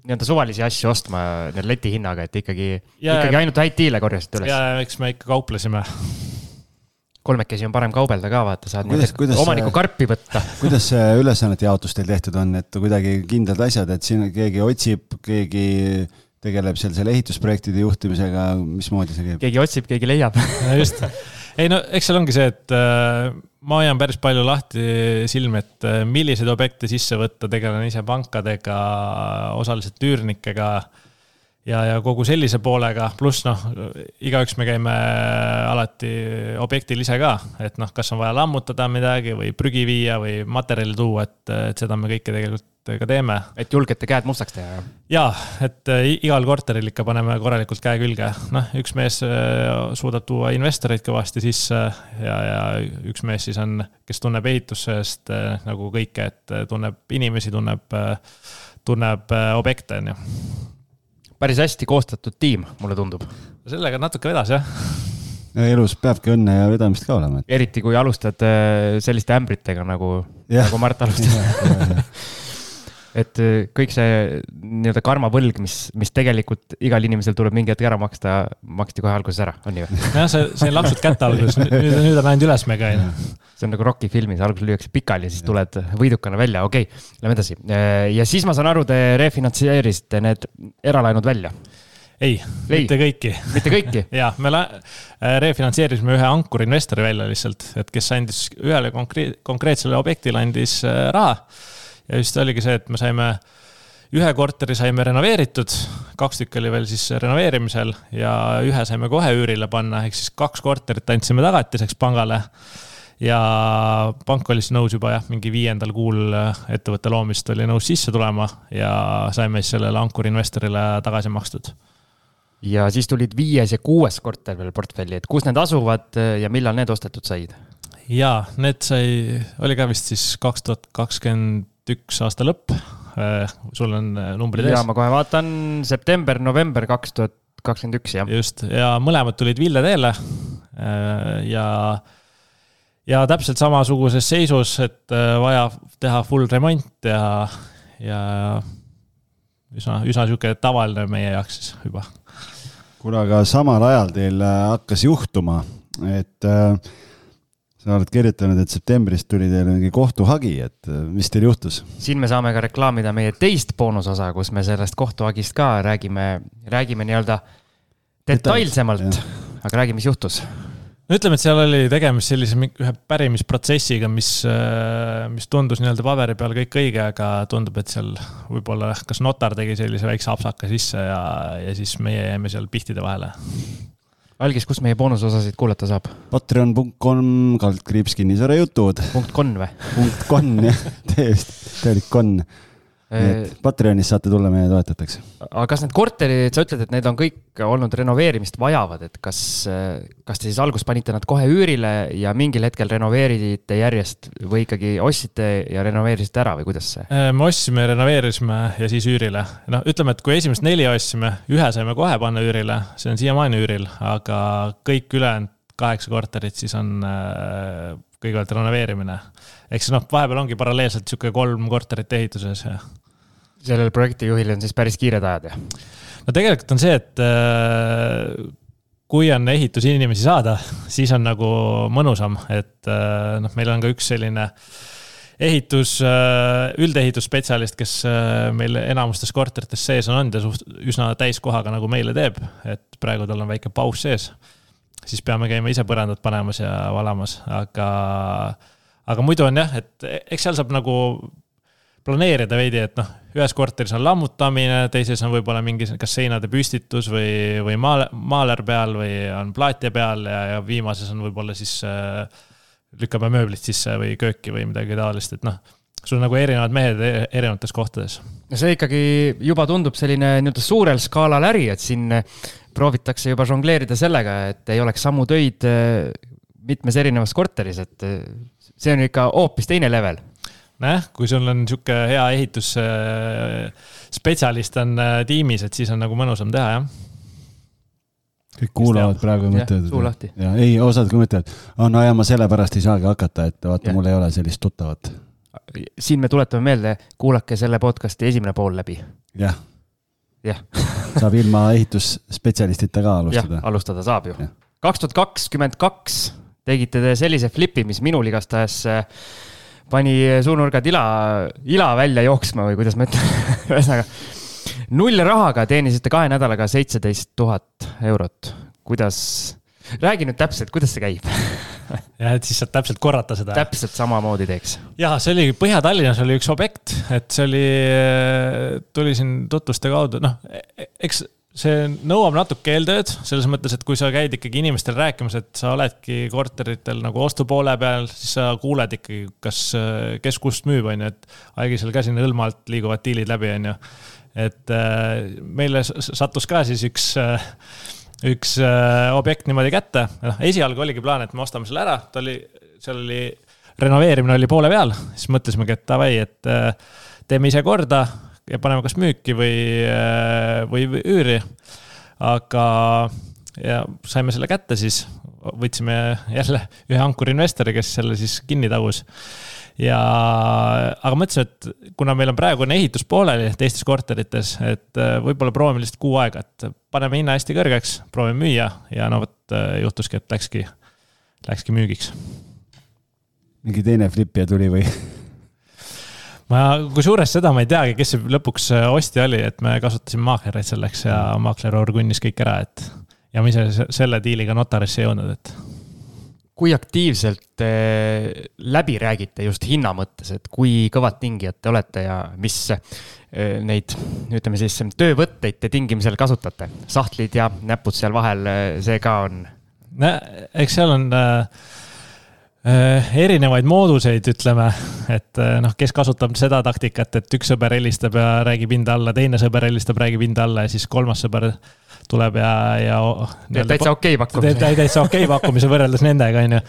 nii-öelda suvalisi asju ostma nii-öelda leti hinnaga, et ikkagi, ikkagi ainult häid diile korjasite üles? ja, eks me ikka kauplesime. kolmekesi on parem kaubelda ka, vaata, saad kuidas, kuidas omaniku see, karpi võtta. kuidas see ülesannete jaotus teil tehtud on, et kuidagi kindlad asjad, et siin keegi otsib, keegi tegeleb seal selle ehitusprojektide juhtimisega, mismoodi see käib? keegi otsib, keegi leiab just, ei no eks seal ongi see, et äh, ma hoian päris palju lahti silmi, et äh, milliseid objekte sisse võtta, tegelen ise pankadega, osaliselt üürnikega. Ja, ja kogu sellise poolega, pluss noh, igaüks me käime alati objektil ise ka, et noh, kas on vaja lammutada midagi või prügi viia või materjali tuua, et, et seda me kõike tegelikult ka teeme. et julgete käed mustaks teha, jah? jaa, et äh, igal korteril ikka paneme korralikult käe külge, noh, üks mees äh, suudab tuua investoreid kõvasti sisse ja, ja üks mees siis on, kes tunneb ehitusest äh, nagu kõike, et tunneb inimesi, tunneb, tunneb objekte, on ju päris hästi koostatud tiim, mulle tundub. sellega natuke vedas jah ja elus peabki õnne ja vedamist ka olema. eriti kui alustad äh, selliste ämbritega nagu, nagu Mart alustas et äh, kõik see nii-öelda karmavõlg, mis, mis tegelikult igal inimesel tuleb mingi hetk ära maksta, maksti kohe alguses ära, on nii või? jah, see, see laksud kätte alguses, nüüd, nüüd on läinud ülesmäge, on ju. see on nagu Rocki filmis, alguses lüüakse pikali ja siis tuled võidukana välja, okei okay,, lähme edasi. Äh, ja siis ma saan aru, te refinantseerisite need eralaenud välja ei, mitte kõiki. mitte kõiki ja, me äh, refinantseerisime ühe ankurinvestori välja lihtsalt, et kes andis ühele konkreet-, konkreetsele objektile andis raha ja just oligi see, et me saime, ühe korteri saime renoveeritud, kaks tükki oli veel siis renoveerimisel ja ühe saime kohe üürile panna, ehk siis kaks korterit andsime tagatiseks pangale ja pank oli siis nõus juba jah, mingi viiendal kuul ettevõtte loomist oli nõus sisse tulema ja saime siis sellele ankurinvestorile tagasi makstud. ja siis tulid viies ja kuues korter veel portfelli, et kus need asuvad ja millal need ostetud said? jaa, need sai, oli ka vist siis kaks tuhat kakskümmend üks aasta lõpp. Äh, sul on äh, numbrid ees? ja ma kohe vaatan, september, november kaks tuhat kakskümmend üks, jah. just, ja mõlemad tulid Ville teele. Äh, ja, ja täpselt samasuguses seisus, et vaja teha full remont ja, ja üsna, üsna sihuke tavaline meie jaoks siis juba. kuule, aga samal ajal teil hakkas juhtuma, et äh, sa oled kirjutanud, et septembris tuli teile mingi kohtuhagi, et äh, mis teil juhtus? siin me saame ka reklaamida meie teist boonusosa, kus me sellest kohtuhagist ka räägime, räägime nii-öelda detailsemalt, aga räägi, mis juhtus. No ütleme, et seal oli tegemist sellise ühe pärimisprotsessiga, mis, äh, mis tundus nii-öelda paberi peal kõik õige, aga tundub, et seal võib-olla kas notar tegi sellise väikse apsaka sisse ja, ja siis meie jäime seal pihtide vahele algis, kus meie boonusosasid kuulata saab? Patreon.com kaldkriips kinnisvara jutud. punkt con või? punkt con jah, täiesti, täielik con nii et Patreonis saate tulla meie toetajateks. aga kas need korterid, sa ütled, et need on kõik olnud renoveerimist vajavad, et kas, kas te siis alguses panite nad kohe üürile ja mingil hetkel renoveerisite järjest või ikkagi ostsite ja renoveerisite ära või kuidas see? Äh, me ostsime, renoveerisime ja siis üürile. noh, ütleme, et kui esimest neli ostsime, ühe saime kohe panna üürile, see on siiamaani üüril, aga kõik ülejäänud kaheksa korterit siis on äh, kõigepealt renoveerimine. Ehk siis noh, vahepeal ongi paralleelselt sihuke kolm korterit ehituses ja sellel projektijuhil on siis päris kiired ajad, jah? no tegelikult on see, et äh, kui on ehitusinimesi saada, siis on nagu mõnusam, et äh, noh, meil on ka üks selline ehitus, äh, üldehitusspetsialist, kes meil enamustes korterites sees on olnud ja suht üsna täiskohaga nagu meile teeb, et praegu tal on väike paus sees. siis peame käima ise põrandat panemas ja valamas, aga, aga muidu on jah, et eks seal saab nagu planeerida veidi, et noh, ühes korteris on lammutamine, teises on võib-olla mingi kas seinade püstitus või, või maal, maaler peal või on plaatja peal ja, ja viimases on võib-olla siis äh, lükkame mööblit sisse või kööki või midagi taolist, et noh, sul on nagu erinevad mehed e-, erinevates kohtades. no see ikkagi juba tundub selline nii-öelda suurel skaalal äri, et siin proovitakse juba žongleerida sellega, et ei oleks samu töid äh, mitmes erinevas korteris, et äh, see on ikka hoopis teine level nojah, kui sul on sihuke hea ehitusspetsialist on äh, tiimis, et siis on nagu mõnusam teha, jah kõik kuulavad praegu ja mõtlevad. suu lahti. ja ei, osad ka mõtlevad, no ja ma sellepärast ei saagi hakata, et vaata, mul ei ole sellist tuttavat. siin me tuletame meelde, kuulake selle podcast'i esimene pool läbi. jah. jah saab ilma ehitusspetsialistita ka alustada. alustada saab ju. kaks tuhat kakskümmend kaks tegite te sellise flipi, mis minul igastahes äh, pani suunurgad ila, ila välja jooksma või kuidas ma ütlen ühesõnaga null rahaga teenisite kahe nädalaga seitseteist tuhat eurot. kuidas, räägi nüüd täpselt, kuidas see käib jah, et siis saad täpselt korrata seda. täpselt samamoodi teeks. ja see oli Põhja-Tallinnas oli üks objekt, et see oli, tuli siin tutvuste kaudu, noh, eks see nõuab natuke eeltööd, selles mõttes, et kui sa käid ikkagi inimestele rääkimas, et sa oledki korteritel nagu ostupoole peal, siis sa kuuled ikkagi, kas, kes kust müüb, on ju, et algisel ka siin hõlma alt liiguvad diilid läbi, on ju. et äh, meile sattus ka siis üks äh, üks äh, objekt niimoodi kätte, noh esialgu oligi plaan, et me ostame selle ära, ta oli, seal oli, renoveerimine oli poole peal, siis mõtlesimegi, et davai, et teeme ise korda ja paneme kas müüki või, äh, või üüri. aga, ja saime selle kätte siis, võtsime jälle ühe ankurinvestori, kes selle siis kinni tagus ja, aga mõtlesin, et kuna meil on praegune ehitus pooleli teistes korterites, et äh, võib-olla proovime lihtsalt kuu aega, et paneme hinna hästi kõrgeks, proovime müüa ja no vot äh, juhtuski, et läkski, läkski müügiks. mingi teine flipija tuli või? ma, kusjuures seda ma ei teagi, kes see lõpuks äh, ostja oli, et me kasutasime maaklereid selleks ja maakler orgunnis kõik ära, et. ja me ise selle diiliga notarisse ei jõudnud, et. kui aktiivselt äh, läbi räägite just hinna mõttes, et kui kõvad tingijad te olete ja mis äh, neid, ütleme siis töövõtteid te tingimisel kasutate? sahtlid ja näpud seal vahel, see ka on? eks seal on Äh, erinevaid mooduseid, ütleme, et äh, noh, kes kasutab seda taktikat, et üks sõber helistab ja räägib hinda alla, teine sõber helistab, räägib hinda alla ja siis kolmas sõber tuleb ja, ja. teeb täitsa okei okay pakkumise. teeb täitsa okei okay pakkumise võrreldes nendega, on ju.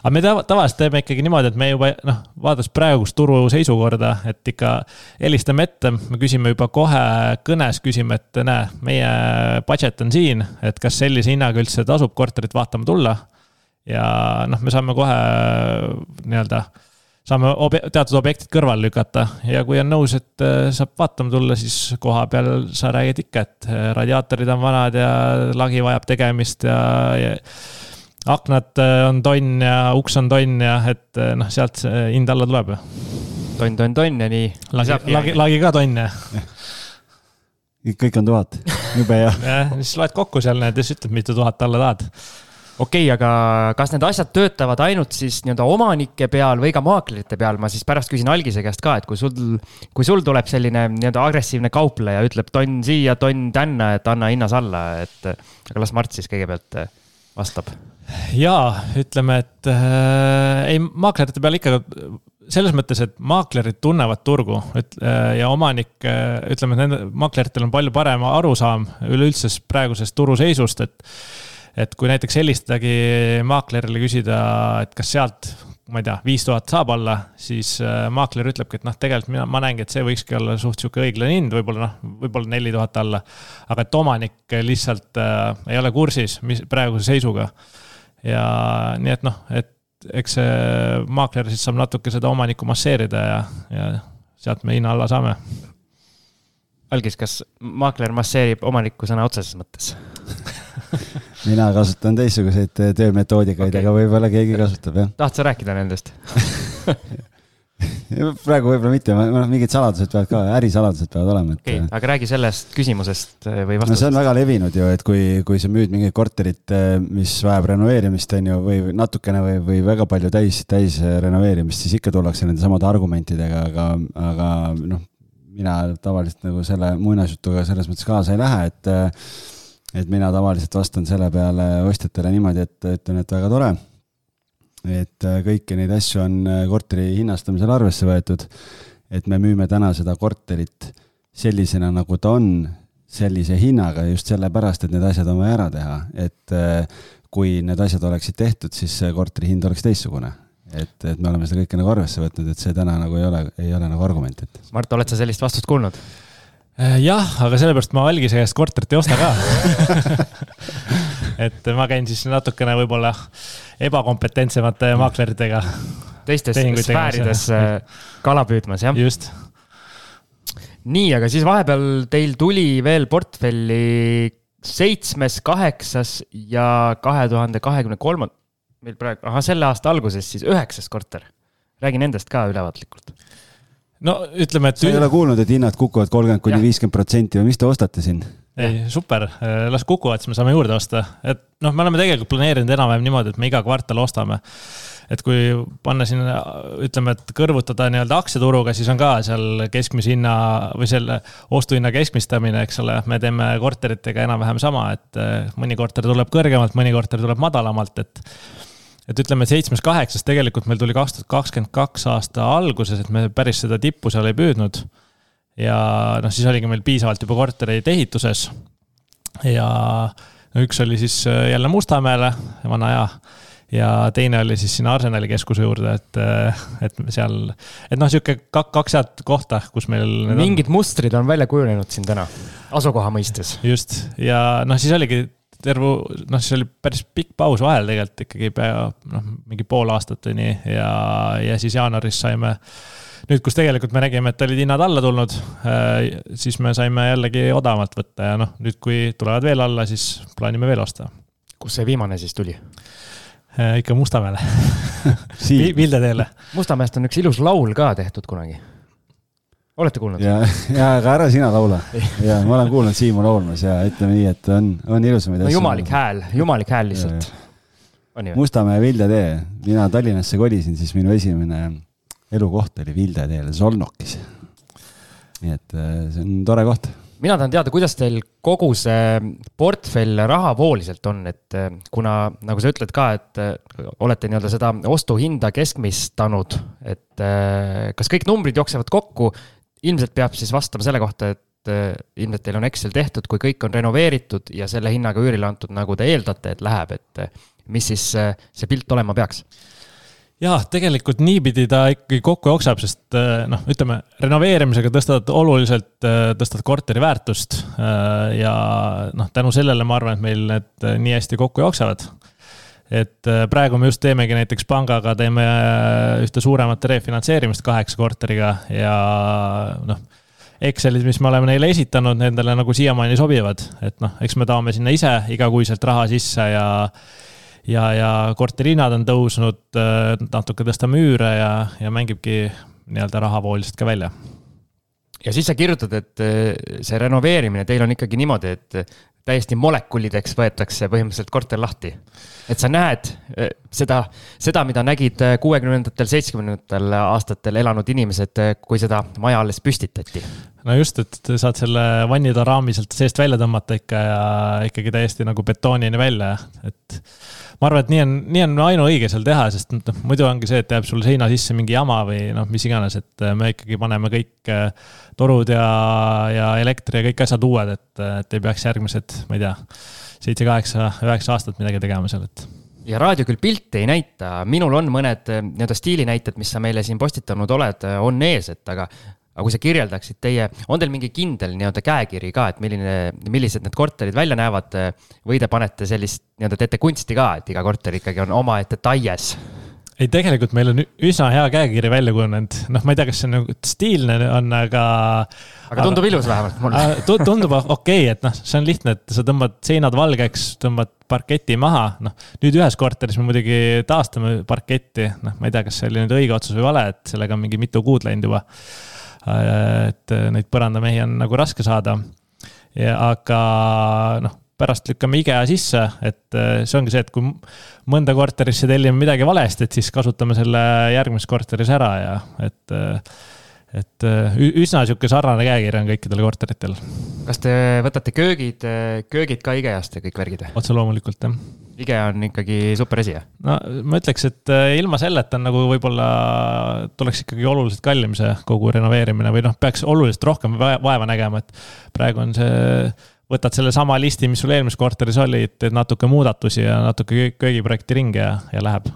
aga me tavaliselt teeme ikkagi niimoodi, et me juba noh, vaadates praegust turu seisukorda, et ikka helistame ette, me küsime juba kohe kõnes, küsime, et näe, meie budget on siin, et kas sellise hinnaga üldse tasub korterit vaatama tulla ja noh, me saame kohe nii-öelda, saame obje, teatud objektid kõrvale lükata ja kui on nõus, et äh, saab vaatama tulla, siis koha peal sa räägid ikka, et äh, radiaatorid on vanad ja lagi vajab tegemist ja, ja aknad äh, on tonn ja uks on tonn ja et noh, sealt see hind alla tuleb ju. tonn, tonn, tonn ja nii. lagi, lagi, lagi ka tonn ja kõik on tuhat, jube hea. jah, siis loed kokku seal need ja siis ütled, mitu tuhat alla tahad okei okay,, aga kas need asjad töötavad ainult siis nii-öelda omanike peal või ka maaklerite peal, ma siis pärast küsin Algise käest ka, et kui sul, kui sul tuleb selline nii-öelda agressiivne kaupleja, ütleb tonn siia, tonn tänna, et anna hinnas alla, et aga las Mart siis kõigepealt äh, vastab. jaa, ütleme, et äh, ei, maaklerite peal ikka selles mõttes, et maaklerid tunnevad turgu et, äh, ja omanik, ütleme, et nende maakleritel on palju parem arusaam üleüldse praegusest turuseisust, et et kui näiteks helistadagi maaklerile küsida, et kas sealt, ma ei tea, viis tuhat saab alla, siis äh, maakler ütlebki, et noh, tegelikult mina, ma näengi, et see võikski olla suht sihuke õiglane hind, võib-olla noh, võib-olla neli tuhat alla. aga et omanik lihtsalt äh, ei ole kursis, mis praeguse seisuga. ja nii et noh, et eks see maakler siis saab natuke seda omanikku masseerida ja, ja sealt me hinna alla saame. Algis, kas maakler masseerib omanikku sõna otseses mõttes mina kasutan teistsuguseid äh, töömetoodikaid okay., aga võib-olla keegi kasutab, jah. tahad sa rääkida nendest praegu võib-olla mitte, noh, mingid saladused peavad ka, ärisaladused peavad olema, et. okei okay,, aga räägi sellest küsimusest äh, või vastusest. no see on väga levinud ju, et kui, kui sa müüd mingit korterit, äh, mis vajab renoveerimist, on ju, või natukene või, või väga palju täis, täis renoveerimist, siis ikka tullakse nende samade argumentidega, aga, aga noh, mina tavaliselt nagu selle muinasjutuga selles mõttes kaasa ei lähe, et et mina tavaliselt vastan selle peale ostjatele niimoodi, et ütlen, et väga tore. et äh, kõiki neid asju on äh, korteri hinnastamisel arvesse võetud. et me müüme täna seda korterit sellisena, nagu ta on, sellise hinnaga just sellepärast, et need asjad on vaja ära teha, et äh, kui need asjad oleksid tehtud, siis korteri hind oleks teistsugune et, et me oleme seda kõike nagu arvesse võtnud, et see täna nagu ei ole, ei ole nagu argument, et. Mart, oled sa sellist vastust kuulnud? Äh, jah, aga sellepärast ma algise käest korterit ei osta ka et ma käin siis natukene võib-olla ebakompetentsemate maakleritega. teistes sfäärides äh, kala püüdmas, jah? just. nii, aga siis vahepeal teil tuli veel portfelli seitsmes, kaheksas ja kahe tuhande kahekümne kolmand-, meil praegu, ahah, selle aasta alguses siis üheksas korter. räägi nendest ka ülevaatlikult no ütleme, et. sa ei ole kuulnud, et hinnad kukuvad kolmkümmend kuni viiskümmend protsenti või mis te ostate siin? ei, super, las kukuvad, siis me saame juurde osta, et noh, me oleme tegelikult planeerinud enam-vähem niimoodi, et me iga kvartal ostame. et kui panna sinna, ütleme, et kõrvutada nii-öelda aktsiaturuga, siis on ka seal keskmise hinna või selle ostuhinna keskmistamine, eks ole, me teeme korteritega enam-vähem sama, et äh, mõni korter tuleb kõrgemalt, mõni korter tuleb madalamalt, et et ütleme, seitsmes-kaheksas tegelikult meil tuli kaks tuhat kakskümmend kaks aasta alguses, et me päris seda tippu seal ei püüdnud. ja noh, siis oligi meil piisavalt juba kortereid ehituses. ja no üks oli siis äh, jälle Mustamäele, vana hea ja teine oli siis sinna Arsenali keskuse juurde, et, et seal, et noh, sihuke kaks head kohta, kus meil. mingid on. mustrid on välja kujunenud siin täna, asukoha mõistes. just, ja noh, siis oligi terve, noh, siis oli päris pikk paus vahel tegelikult ikkagi pea noh, mingi pool aastat või nii ja, ja siis jaanuaris saime nüüd, kus tegelikult me nägime, et olid hinnad alla tulnud, siis me saime jällegi odavamalt võtta ja noh, nüüd, kui tulevad veel alla, siis plaanime veel osta. kus see viimane siis tuli? Äh, ikka Mustamäele Vildeteele. Mustamäest on üks ilus laul ka tehtud kunagi. Olete kuulnud? ja, ja aga ära sina laula. ja ma olen kuulnud Siimu laulmas ja ütleme nii, et on, on ilusamaid no, asju. jumalik hääl, jumalik hääl lihtsalt. Mustamäe Vilde-tee, mina Tallinnasse kolisin, siis minu esimene elukoht oli Vilde teel Solnokis. nii et äh, see on tore koht mina tahan teada, kuidas teil kogu see portfell rahavooliselt on, et eh, kuna nagu sa ütled ka, et eh, olete nii-öelda seda ostuhinda keskmistanud, et kas kõik numbrid jooksevad kokku? Ilmselt peab siis vastama selle kohta, et ilmselt teil on Excel tehtud, kui kõik on renoveeritud ja selle hinnaga üürile antud, nagu te eeldate, et läheb, et mis siis see pilt olema peaks? jah, tegelikult niipidi ta ikkagi kokku jookseb, sest äh, noh, ütleme renoveerimisega tõstad oluliselt, äh, tõstad korteri väärtust. Äh, ja noh, tänu sellele ma arvan, et meil need nii hästi kokku jooksevad. Et praegu me just teemegi näiteks pangaga, teeme ühte suuremat refinantseerimist kaheksa korteriga ja noh Excelid, mis me oleme neile esitanud, nendele nagu siiamaani sobivad, et noh, eks me tahame sinna ise igakuiselt raha sisse ja ja, ja korterihinnad on tõusnud, äh, natuke tõstame üüre ja, ja mängibki nii-öelda rahavooliselt ka välja. ja siis sa kirjutad, et äh, see renoveerimine teil on ikkagi niimoodi, et täiesti molekulideks võetakse põhimõtteliselt korter lahti. et sa näed äh, seda, seda, mida nägid kuuekümnendatel, seitsmekümnendatel aastatel elanud inimesed, kui seda maja alles püstitati. No just, et saad selle vannitaraami sealt seest välja tõmmata ikka ja ikkagi täiesti nagu betoonini välja, et ma arvan, et nii on, nii on ainuõige seal teha, sest noh, muidu ongi see, et jääb sul seina sisse mingi jama või noh, mis iganes, et äh, me ikkagi paneme kõik äh, torud ja, ja elektri ja kõik asjad uued, et, et ei peaks järgmised, ma ei tea, seitse, kaheksa, üheksa aastat midagi tegema seal, et. Ja raadio küll pilte ei näita, minul on mõned äh, nii-öelda stiilinäited, mis sa meile siin postitanud oled, on ees, et aga aga kui sa kirjeldaksid teie, on teil mingi kindel nii-öelda käekiri ka, et milline, millised need korterid välja näevad või te panete sellist nii-öelda teete kunsti ka, et iga korter ikkagi on omaette taies? ei, tegelikult meil on üsna hea käekiri välja kujunenud, noh, ma ei tea, kas see nagu stiilne on, aga. aga tundub aga, ilus vähemalt mulle tundub okei okay,, et noh, see on lihtne, et sa tõmbad seinad valgeks, tõmbad parketi maha, noh. nüüd ühes korteris me muidugi taastame parketti, noh, ma ei tea, kas see oli nüüd õige otsus või vale, et sellega on mingi mitu kuud läinud juba et äh, neid põrandamehi on nagu raske saada. aga noh, pärast lükkame IKEA sisse, et äh, see ongi see, et kui mõnda korterisse tellime midagi valesti, et siis kasutame selle järgmises korteris ära ja et et üsna sihuke sarnane käekiri on kõikidel korteritel. kas te võtate köögid, köögid ka IKEA-st ja kõik värgid? otse loomulikult, jah IKEA on ikkagi super asi, jah? no ma ütleks, et äh, ilma selleta on nagu võib-olla tuleks ikkagi oluliselt kallim see kogu renoveerimine või noh, peaks oluliselt rohkem vaeva nägema, et praegu on see võtad sellesama listi, mis sul eelmises korteris oli, teed natuke muudatusi ja natuke köögiprojekti ringi ja, ja läheb.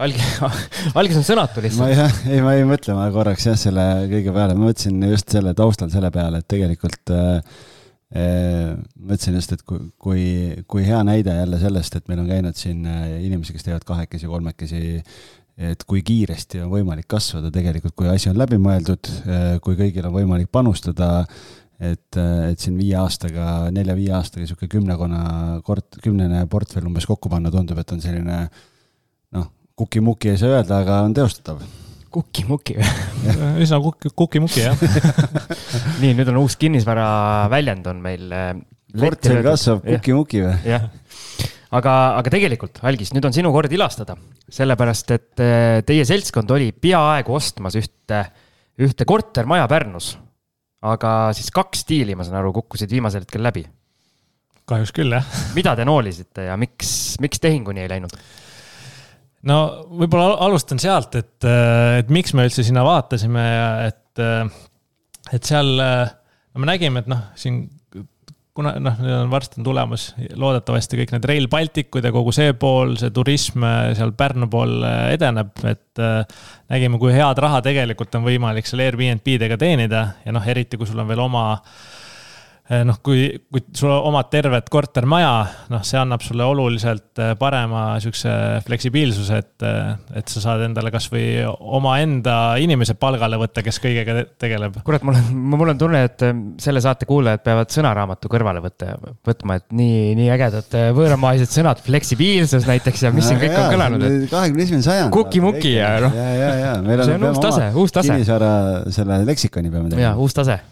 alg-, algis on sõnatu lihtsalt. ma jah, ei, ma jäin mõtlema korraks jah, selle kõige peale, ma mõtlesin just selle taustal selle peale, et tegelikult äh, mõtlesin just, et kui, kui, kui hea näide jälle sellest, et meil on käinud siin äh, inimesi, kes teevad kahekesi, kolmekesi, et kui kiiresti on võimalik kasvada tegelikult, kui asi on läbimõeldud, äh, kui kõigil on võimalik panustada, et, äh, et siin viie aastaga, nelja-viie aastaga niisugune kümnekonna kort-, kümnene portfell umbes kokku panna, tundub, et on selline noh, kuki-muki ei saa öelda, aga on teostatav kuki-muki või? üsna kuki, kuki-muki jah nii, nüüd on uus kinnisvara väljend on meil. portfell kasvab kuki-muki või? jah, aga, aga tegelikult, Algis, nüüd on sinu kord ilastada, sellepärast et äh, teie seltskond oli peaaegu ostmas ühte, ühte kortermaja Pärnus. aga siis kaks diili, ma saan aru, kukkusid viimasel hetkel läbi. kahjuks küll, jah. mida te noolisite ja miks, miks tehinguni ei läinud? No võib-olla alustan sealt, et, et miks me üldse sinna vaatasime ja et, et seal no me nägime, et noh, siin kuna noh, nüüd on varsti on tulemas loodetavasti kõik need Rail Balticud ja kogu see pool, see turism seal Pärnu pool edeneb, et äh, nägime, kui head raha tegelikult on võimalik seal Airbnb-dega teenida ja noh, eriti kui sul on veel oma äh, noh, kui, kui sul omad tervet kortermaja, noh, see annab sulle oluliselt eh, parema sihukese fleksibiilsuse, et, eh, et sa saad endale kasvõi omaenda inimese palgale võtta, kes kõigega tegeleb. kurat, mul on, mul on tunne, et selle saate kuulajad peavad sõnaraamatu kõrvale võtta, võtma, et nii, nii ägedad võõramaised sõnad, fleksibiilsus näiteks ja mis siin kõik on kõlanud. kahekümne esimene sajand. kuki-muki ja noh. ja, ja, ja. see on uus tase, uus tase. kinnisvara selle leksikoni peame tegema. ja, uus tase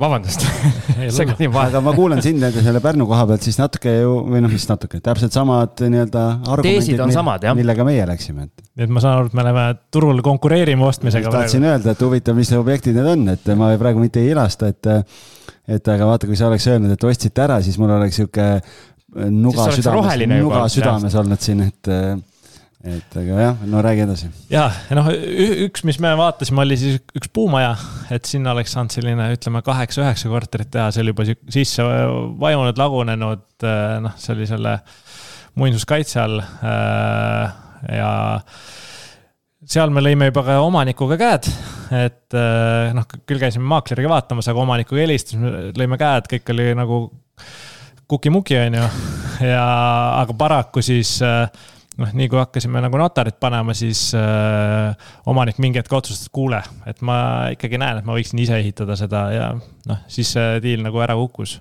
vabandust segad nii vahele. aga ma kuulan sind nende selle Pärnu koha pealt siis natuke ju, või noh, mis natuke, täpselt samad nii-öelda argumendid, samad, millega meie läksime, et. nii et ma saan aru, et me oleme turul konkureerime ostmisega. tahtsin öelda, et huvitav, mis objektid need on, et ma praegu mitte ei ilasta, et et aga vaata, kui sa oleks öelnud, et ostsite ära, siis mul oleks sihuke nuga südames, nuga südames olnud siin, et et aga jah, no räägi edasi. ja, ja noh, üks, mis me vaatasime, oli siis üks puumaja, et sinna oleks saanud selline, ütleme, kaheksa-üheksa korterit teha, see oli juba sisse vajunud, lagunenud, äh, noh, see oli selle muinsuskaitse all. Äh, ja seal me lõime juba ka omanikuga käed, et äh, noh, küll käisime maakleriga vaatamas, aga omanikuga helistasime, lõime käed, kõik oli nagu kuki-muki, on ju. ja, aga paraku siis äh, noh, nii kui hakkasime nagu notarit panema, siis äh, omanik mingi hetk otsustas, et kuule, et ma ikkagi näen, et ma võiksin ise ehitada seda ja noh, siis see diil nagu ära kukkus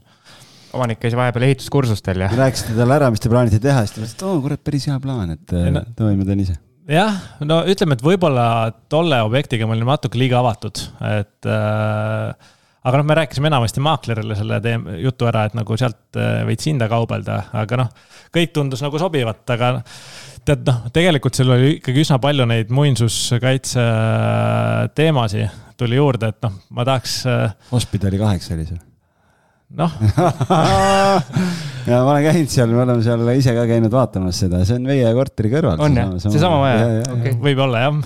omanik käis vahepeal ehituskursustel ja. rääkisite talle ära, mis te plaanite teha, siis ta ütles, et oo kurat, päris hea plaan, et no, davai, ma teen ise. jah, no ütleme, et võib-olla tolle objektiga me olime natuke liiga avatud, et äh, aga noh, me rääkisime enamasti maaklerile selle teem-, jutu ära, et nagu sealt äh, veits hinda kaubelda, aga noh, kõik tundus nagu sobivat, aga tead noh, tegelikult seal oli ikkagi üsna palju neid muinsuskaitse teemasid tuli juurde, et noh, ma tahaks. Äh, Hospidali kaheksa oli see noh ja ma olen käinud seal, me oleme seal ise ka käinud vaatamas seda, see on meie korteri kõrval. on jah, seesama maja, okei. võib-olla jah.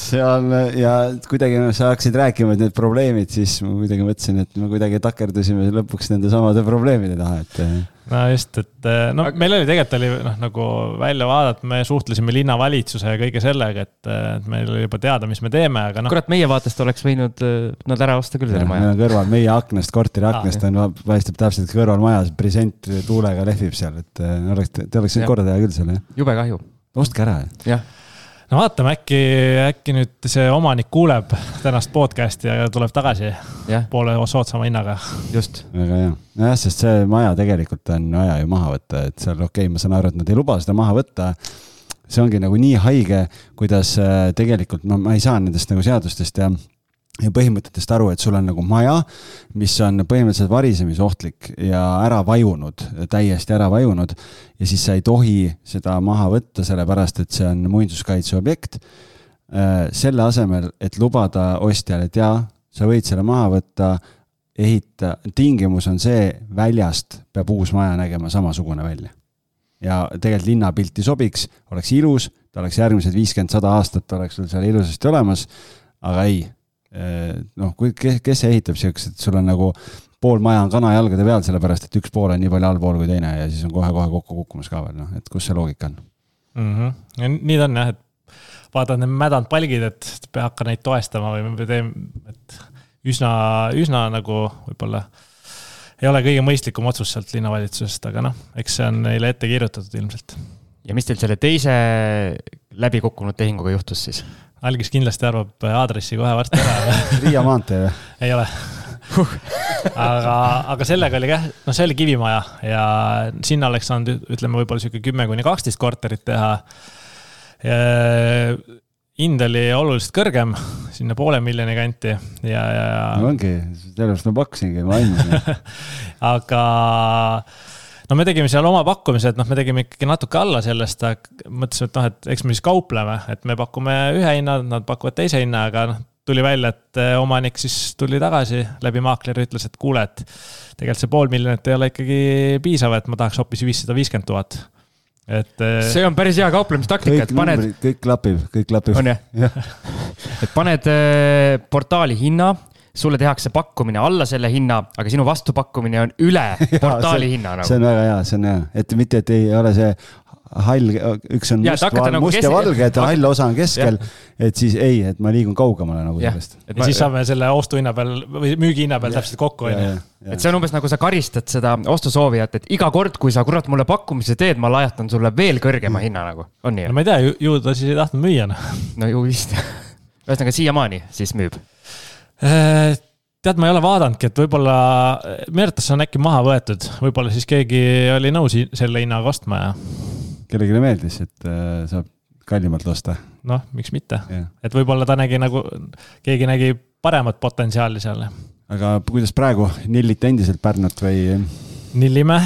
Seal ja kuidagi sa hakkasid rääkima, et need probleemid, siis ma kuidagi mõtlesin, et me kuidagi takerdusime lõpuks nende samade probleemide taha, et no just, et eh, no aga... meil oli tegelikult oli noh, nagu välja vaadata, me suhtlesime linnavalitsuse ja kõige sellega, et, eh, et meil oli juba teada, mis me teeme, aga noh. kurat, meie vaatest oleks võinud eh, nad ära osta küll selle maja. meil on kõrval, meie aknast, korteri aknast ah, on, paistab täpselt kõrval majas, present tuulega lehvib seal, et oleks, te oleks võinud korda teha küll selle. jube kahju. ostke ära. jah no vaatame, äkki, äkki nüüd see omanik kuuleb tänast podcast'i ja tuleb tagasi yeah. poole soodsama hinnaga. just. väga hea, nojah, sest see maja tegelikult on vaja ju maha võtta, et seal okei okay,, ma saan aru, et nad ei luba seda maha võtta. see ongi nagu nii haige, kuidas äh, tegelikult ma, ma ei saa nendest nagu seadustest ja ja põhimõtetest aru, et sul on nagu maja, mis on põhimõtteliselt varisemisohtlik ja ära vajunud, täiesti ära vajunud. ja siis sa ei tohi seda maha võtta, sellepärast et see on muinsuskaitseobjekt. Äh, selle asemel, et lubada ostjale, et jaa, sa võid selle maha võtta, ehita, tingimus on see, väljast peab uus maja nägema samasugune välja. ja tegelikult linnapilti sobiks, oleks ilus, ta oleks järgmised viiskümmend, sada aastat oleks sul seal ilusasti olemas, aga ei noh, kui, kes, kes ehitab siukest, et sul on nagu pool maja on kanajalgade peal, sellepärast et üks pool on nii palju allpool kui teine ja siis on kohe-kohe kokku kukkumas ka veel, noh, et kus see loogika on mm? -hmm. ja nii ta on jah, et vaatad need mädanud palgid, et pea hakka neid toestama või me teeme, et üsna, üsna nagu võib-olla ei ole kõige mõistlikum otsus sealt linnavalitsusest, aga noh, eks see on neile ette kirjutatud ilmselt. ja mis teil selle teise läbikukkunud tehinguga juhtus siis? Algis kindlasti arvab aadressi kohe varsti ära Riia maantee või? ei ole aga, aga sellega oli jah, noh, see oli kivimaja ja sinna oleks saanud, ütleme, võib-olla sihuke kümme kuni kaksteist korterit teha. hind oli oluliselt kõrgem, sinna poole miljoni kanti ja, ja, ja. no ongi, sellepärast ma pakkusingi, ma andsin aga no me tegime seal oma pakkumise, et noh, me tegime ikkagi natuke alla sellest, mõtlesime, et noh, et eks me siis kaupleme, et me pakume ühe hinna, nad pakuvad teise hinna, aga noh, tuli välja, et eh, omanik siis tuli tagasi läbi maakleri, ütles, et kuule, et tegelikult see pool miljonit ei ole ikkagi piisav, et ma tahaks hoopis viissada viiskümmend tuhat et. Eh, see on päris hea kauplemistaktika, et paned. kõik klapib, kõik klapib. on jah? et paned eh, portaali hinna sulle tehakse pakkumine alla selle hinna, aga sinu vastupakkumine on üle portaali see, hinna nagu. see on väga hea, see on hea, et mitte, et ei ole see hall, üks on ja, must, val, nagu must ja valge, et hall osa on keskel. et siis ei, et ma liigun kaugemale nagu ja. sellest. ja siis saame selle ostuhinna peal või müügihinna peal täpselt kokku, on ju. et see on umbes nagu sa karistad seda ostusoovijat, et iga kord, kui sa kurat mulle pakkumise teed, ma lajatan sulle veel kõrgema hinna nagu, on nii? no ma ei tea, ju ta siis ei tahtnud müüa noh. no ju vist ühesõnaga siiamaani siis müüb tead, ma ei ole vaadanudki, et võib-olla Mertas on äkki maha võetud, võib-olla siis keegi oli nõus selle hinnaga ostma ja. kellelegi meeldis, et äh, saab kallimalt osta. noh, miks mitte yeah., et võib-olla ta nägi nagu, keegi nägi paremat potentsiaali seal. aga kuidas praegu, nillite endiselt Pärnut või? nillime,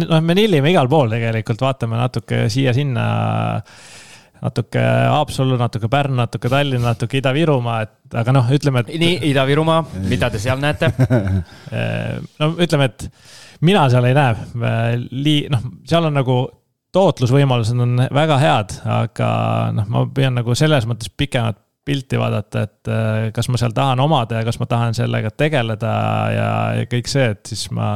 noh, me nillime igal pool tegelikult, vaatame natuke siia-sinna natuke Haapsallu, natuke Pärnu, natuke Tallinn, natuke Ida-Virumaa, et aga noh, ütleme, et. nii, Ida-Virumaa, mida te seal näete? no ütleme, et mina seal ei näe, lii-, noh, seal on nagu tootlusvõimalused on väga head, aga noh, ma püüan nagu selles mõttes pikemat pilti vaadata, et äh, kas ma seal tahan omada ja kas ma tahan sellega tegeleda ja, ja kõik see, et siis ma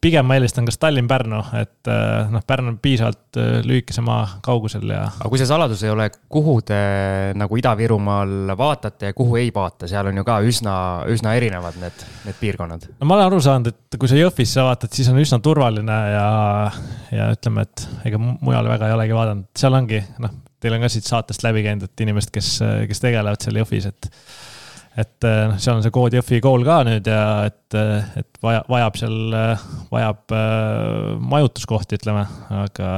pigem ma eelistan kas Tallinn-Pärnu, et äh, noh, Pärnu on piisavalt äh, lühikese maa kaugusel ja. aga kui see saladus ei ole, kuhu te nagu Ida-Virumaal vaatate ja kuhu ei vaata, seal on ju ka üsna, üsna erinevad need, need piirkonnad. no ma olen aru saanud, et kui sa Jõhvisse vaatad, siis on üsna turvaline ja, ja ütleme, et ega mujal väga ei olegi vaadanud, seal ongi noh, teil on ka siit saatest läbi käinud, et inimesed, kes, kes tegelevad seal Jõhvis, et et eh, noh, seal on see Code Jõhvi kool ka nüüd ja et, eh, et vaja, vajab seal, eh, vajab majutuskohti, ütleme, aga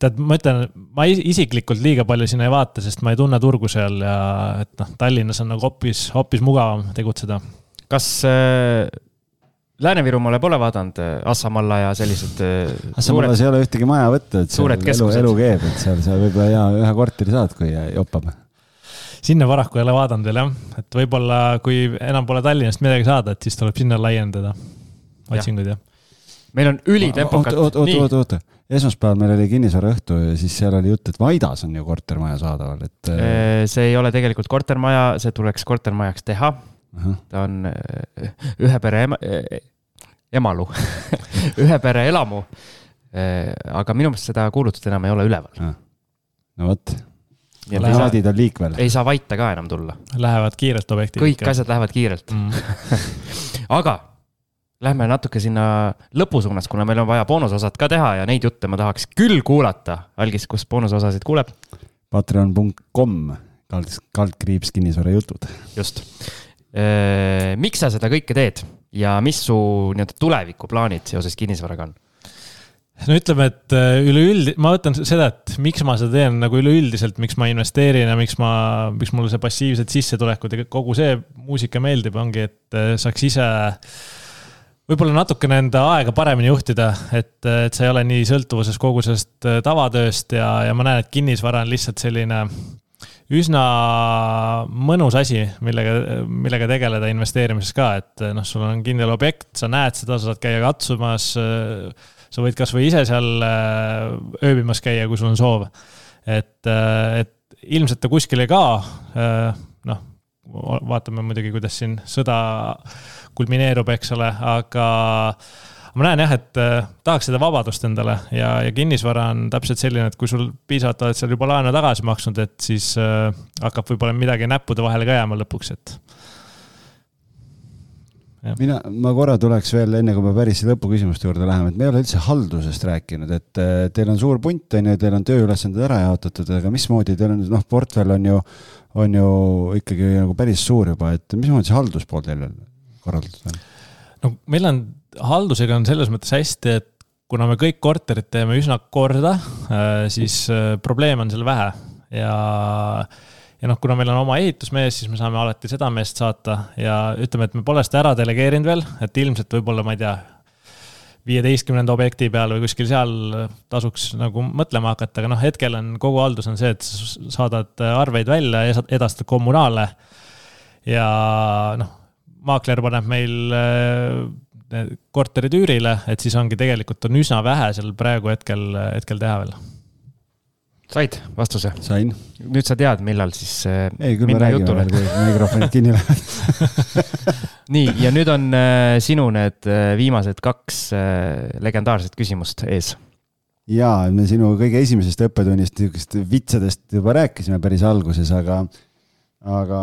tead, ma ütlen, ma isiklikult liiga palju sinna ei vaata, sest ma ei tunne turgu seal ja et noh, Tallinnas on nagu hoopis, hoopis mugavam tegutseda. kas äh, Lääne-Virumaale pole vaadanud Assamalla ja sellised Assamallas ei ole ühtegi maja võtta, et seal elu, elu keeb, et seal sa võib-olla hea ühe korteri saad, kui jopab sinna paraku ei ole vaadanud veel jah, et võib-olla kui enam pole Tallinnast midagi saada, et siis tuleb sinna laiendada otsinguid jah ja.. meil on ülitempokad. oota, oota, oota, oota, esmaspäeval meil oli kinnisvaraõhtu ja siis seal oli jutt, et Vaidas on ju kortermaja saadaval, et. Äh, see ei ole tegelikult kortermaja, see tuleks kortermajaks teha. ta on äh, ühe pere ema, äh, emalu ühe pere elamu. aga minu meelest seda kuulutust enam ei ole üleval. no vot plaadid on liikvel. ei saa vaita ka enam tulla. Lähevad kiirelt objektid. kõik ikka. asjad lähevad kiirelt mm. aga lähme natuke sinna lõpu suunas, kuna meil on vaja boonusosad ka teha ja neid jutte ma tahaks küll kuulata. Algis, kus boonusosasid kuuleb? Patreon.com, kald, kaldkriips kinnisvarajutud. just. miks sa seda kõike teed ja mis su nii-öelda tulevikuplaanid seoses kinnisvaraga on? No ütleme, et äh, üleüldi-, ma võtan seda, et miks ma seda teen nagu üleüldiselt, miks ma investeerin ja miks ma, miks mulle see passiivsed sissetulekud ja kogu see muusika meeldib, ongi, et äh, saaks ise võib-olla natukene enda aega paremini juhtida, et, et sa ei ole nii sõltuvuses kogu sellest äh, tavatööst ja, ja ma näen, et kinnisvara on lihtsalt selline üsna mõnus asi, millega, millega tegeleda investeerimises ka, et noh, sul on kindel objekt, sa näed seda, sa saad käia katsumas sa võid kasvõi ise seal äh, ööbimas käia, kui sul on soov. et, äh, et ilmselt ta kuskil ei kao. Äh, noh, vaatame muidugi, kuidas siin sõda kulmineerub, eks ole, aga ma näen jah, et tahaks seda vabadust endale ja, ja kinnisvara on täpselt selline, et kui sul piisavalt oled seal juba laenu tagasi maksnud, et siis äh, hakkab võib-olla midagi näppude vahele ka jääma lõpuks, et mina, ma korra tuleks veel, enne kui me päris lõpuküsimuste juurde läheme, et me ei ole üldse haldusest rääkinud, et teil on suur punt, on ju, teil on tööülesanded ära jaotatud, aga mismoodi teil on, noh, portfell on ju, on ju ikkagi nagu päris suur juba, et mismoodi see halduspool teil korraldatud on? no meil on, haldusega on selles mõttes hästi, et kuna me kõik korterid teeme üsna korda, äh, siis äh, probleeme on seal vähe ja ja noh, kuna meil on oma ehitusmees, siis me saame alati seda meest saata ja ütleme, et me pole seda ära delegeerinud veel, et ilmselt võib-olla, ma ei tea, viieteistkümnenda objekti peal või kuskil seal tasuks nagu mõtlema hakata, aga noh, hetkel on kogu haldus on see, et sa saadad arveid välja ja edastad kommunaale. ja noh, maakler paneb meil äh, korterid üürile, et siis ongi tegelikult on üsna vähe seal praegu hetkel, hetkel teha veel said vastuse? sain. nüüd sa tead, millal siis äh, ei, küll me räägime veel, kui mikrofonid kinni lähevad nii, ja nüüd on äh, sinu need äh, viimased kaks äh, legendaarset küsimust ees. ja, me sinu kõige esimesest õppetunnist, niisugust vitsadest juba rääkisime päris alguses, aga, aga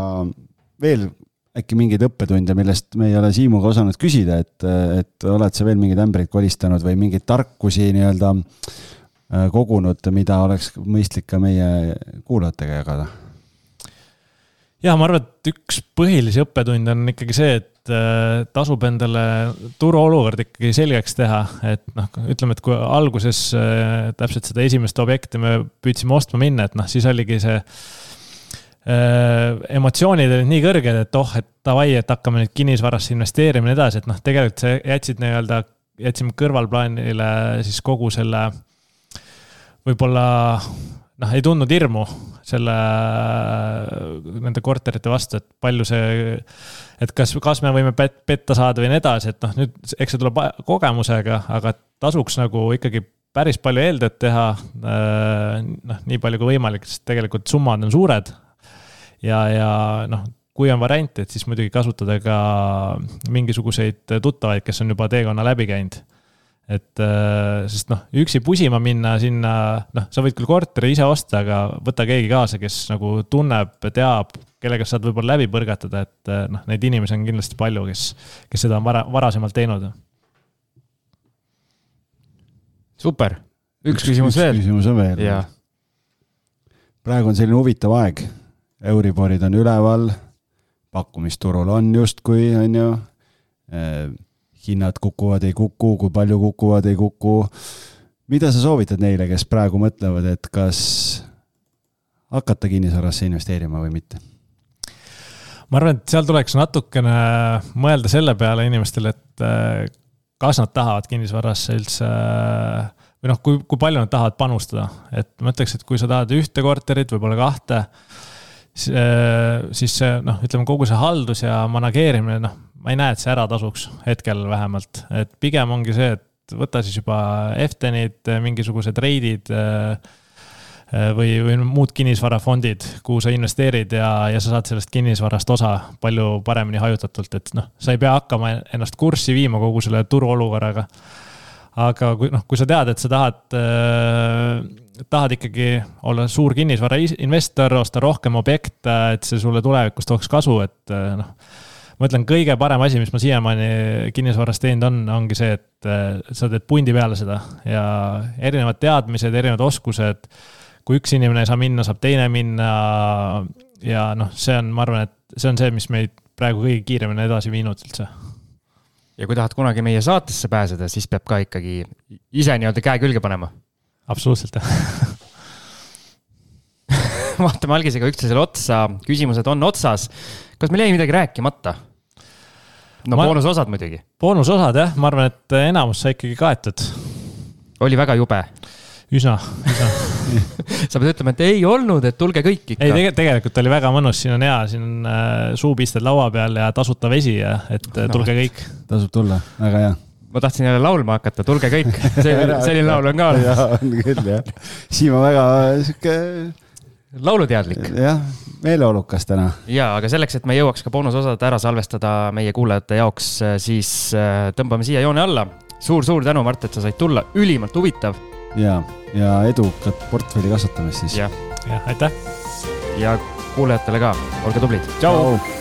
veel äkki mingeid õppetunde, millest me ei ole Siimuga osanud küsida, et, et oled sa veel mingeid ämbreid kolistanud või mingeid tarkusi nii-öelda äh, kogunud, mida oleks mõistlik ka meie kuulajatega jagada? jah, ma arvan, et üks põhilisi õppetunde on ikkagi see, et äh, tasub endale turuolukord ikkagi selgeks teha, et noh, ütleme, et kui alguses äh, täpselt seda esimest objekti me püüdsime ostma minna, et noh, siis oligi see äh, emotsioonid olid nii kõrged, et oh, et davai, et hakkame nüüd kinnisvarasse investeerima ja nii edasi, et noh, tegelikult sa jätsid nii-öelda, jätsime kõrvalplaanile siis kogu selle võib-olla noh, ei tundnud hirmu selle, nende korterite vastu, et palju see, et kas, kas me võime pet, petta saada või nii edasi, et noh, nüüd eks see tuleb kogemusega, aga tasuks nagu ikkagi päris palju eeltööd teha. noh, nii palju kui võimalik, sest tegelikult summad on suured. ja, ja noh, kui on variant, et siis muidugi kasutada ka mingisuguseid tuttavaid, kes on juba teekonna läbi käinud et äh, sest noh, üksi pusima minna sinna, noh, sa võid küll korteri ise osta, aga võta keegi kaasa, kes nagu tunneb, teab, kellega saad võib-olla läbi põrgatada, et äh, noh, neid inimesi on kindlasti palju, kes, kes seda on vara, varasemalt teinud. super, üks küsimus üks veel. küsimus on veel. praegu on selline huvitav aeg, Euriborid on üleval, pakkumisturul on justkui, on ju hinnad kukuvad, ei kuku, kui palju kukuvad, ei kuku. mida sa soovitad neile, kes praegu mõtlevad, et kas hakata kinnisvarasse investeerima või mitte? ma arvan, et seal tuleks natukene mõelda selle peale inimestele, et äh, kas nad tahavad kinnisvarasse üldse või noh, kui, kui palju nad tahavad panustada, et ma ütleks, et kui sa tahad ühte korterit, võib-olla kahte, siis see noh, ütleme kogu see haldus ja manageerimine, noh ma ei näe, et see ära tasuks, hetkel vähemalt, et pigem ongi see, et võta siis juba Eftenid, mingisugused reidid äh, või, või muud kinnisvarafondid, kuhu sa investeerid ja, ja sa saad sellest kinnisvarast osa palju paremini hajutatult, et noh, sa ei pea hakkama ennast kurssi viima kogu selle turuolukorraga. aga kui noh, kui sa tead, et sa tahad äh, tahad ikkagi olla suur kinnisvarainvestor, osta rohkem objekte, et see sulle tulevikus tooks kasu, et äh, noh ma ütlen, kõige parem asi, mis ma siiamaani kinnisvaras teinud on, ongi see, et äh, sa teed pundi peale seda ja erinevad teadmised, erinevad oskused. kui üks inimene ei saa minna, saab teine minna. ja noh, see on, ma arvan, et see on see, mis meid praegu kõige kiiremini edasi viinud üldse ja kui tahad kunagi meie saatesse pääseda, siis peab ka ikkagi ise nii-öelda käe külge panema. absoluutselt, vaatame algisega üksteisele otsa, küsimused on otsas. kas meil jäi midagi rääkimata? No ma... boonusosad muidugi. boonusosad jah, ma arvan, et enamus sai ikkagi kaetud. oli väga jube. üsna, üsna sa pead ütlema, et ei olnud, et tulge kõik ikka. ei tege, tegelikult oli väga mõnus, siin on hea, siin on äh, suupisted laua peal ja tasuta vesi ja et no. tulge kõik. tasub tulla, väga hea ma tahtsin jälle laulma hakata, tulge kõik, selline laul on ka. jaa, on küll jah. Siim on väga sihuke lauluteadlik. jah, meeleolukas täna. ja, aga selleks, et me jõuaks ka boonusosad ära salvestada meie kuulajate jaoks, siis äh, tõmbame siia joone alla suur,. suur-suur tänu, Mart, et sa said tulla, ülimalt huvitav. ja, ja edukat portfelli kasvatamist siis. jah ja,, aitäh. ja kuulajatele ka, olge tublid, tšau, tšau..